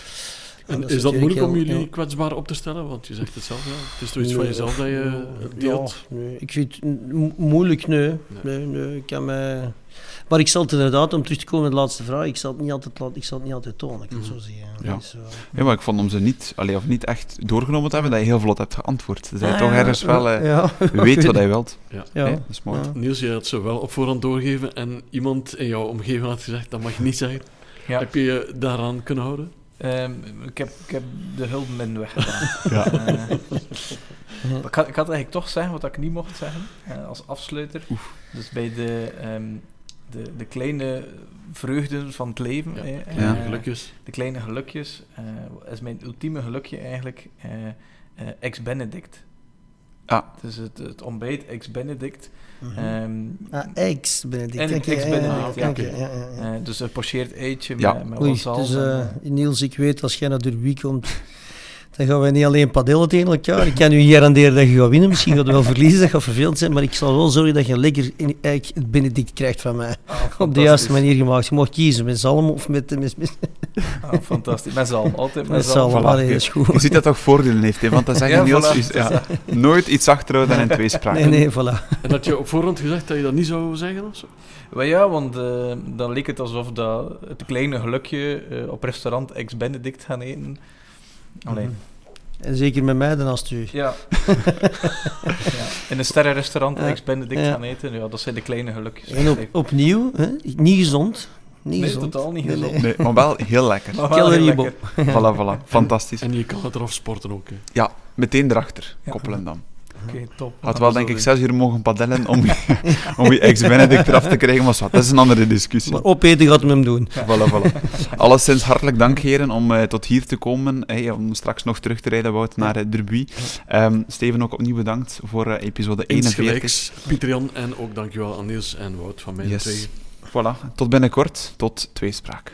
En dat is is dat moeilijk om jullie kwetsbaar op te stellen? Want je zegt het zelf, ja. Het is toch iets van jezelf dat je ja, deelt? nee, ik vind het mo- moeilijk, nee. Nee. nee. nee, ik kan mij... Maar ik zal het inderdaad, om terug te komen naar de laatste vraag, ik zal het niet altijd, ik zal het niet altijd tonen, ik kan het Mhm. zo zeggen. Ja. Dus, eh, Ja, maar ik vond om ze niet, allee, of niet echt doorgenomen te hebben, dat je heel vlot hebt geantwoord. Dus dat je ah, toch ja, ergens wel eh, ja, weet wat je wilt. Ja. Ja. Dat is mooi. Ja. Niels, je had ze wel op voorhand doorgegeven en iemand in jouw omgeving had gezegd, dat mag je niet zeggen. Ja. Heb je je daaraan kunnen houden? Ehm, ik, heb, ik heb de hulpmin weggedaan. Ja. Eh, maar ik, had, ik had eigenlijk toch zeggen wat ik niet mocht zeggen, als afsluiter. Dus bij de, ehm, de, de kleine vreugden van het leven, Ja. eh, Ja. Gelukjes. de kleine gelukjes, eh, is mijn ultieme gelukje eigenlijk eh eh, ex-Benedict. Ah. Dus het, het ontbijt ex-Benedict. Mhm. Ehm, Ah, ex Benedict. En Oké, ex-Benedict, ja, dus een pocheerd eitje Ja. met, met Oei, wat zalm dus en, Niels, ik weet, als jij naar Derby komt, dan gaan wij niet alleen padellen tegen elkaar. Ik kan u garanderen dat je gaat winnen. Misschien gaat je wel verliezen, dat gaat vervelend zijn, maar ik zal wel zorgen dat je lekker in, eigenlijk het Benedict krijgt van mij. ah, Op de juiste manier gemaakt. Je mag kiezen, met zalm of met, met, met, Ah, fantastisch. Met zalm, altijd met met zalm. zalm. voilà. Allee, dat is Je ziet dat toch voordelen heeft, hè? want dan zeg je Ja, voilà. ja, nooit iets achterhouden en in tweespraak. Nee, nee, voilà. En had je op voorhand gezegd dat je dat niet zou zeggen of zo? Wel ja, want eh, dan leek het alsof dat het kleine gelukje eh, op restaurant ex-Benedict gaan eten. Alleen. Mhm. En zeker met mij dan als het u. Ja. ja. In een sterrenrestaurant Ja. ex-Benedict Ja. gaan eten, ja, dat zijn de kleine gelukjes. En op, opnieuw, hè? niet gezond. Niet nee, gezond. totaal niet gezond. nee. Nee, maar wel heel lekker. Lekker. Voilà, voilà. Fantastisch. En je kan het eraf sporten ook. Hè. Ja, meteen erachter Ja. koppelen dan. Oké, top. Had wel denk ik zes uur mogen padellen om, om je ex-Benedict eraf te krijgen, maar dat is een andere discussie. Maar opeten gaat hem hem doen. Voilà, voilà. Alleszins hartelijk dank, heren, om eh, tot hier te komen. eh, om straks nog terug te rijden, Wout, naar uh, Derby. Ehm, Steven, ook opnieuw bedankt voor eh, episode 41. Insgelijks, Pieter Jan en ook dankjewel aan Niels en Wout van mij Yes. twee. Voilà, tot binnenkort. Tot tweespraak.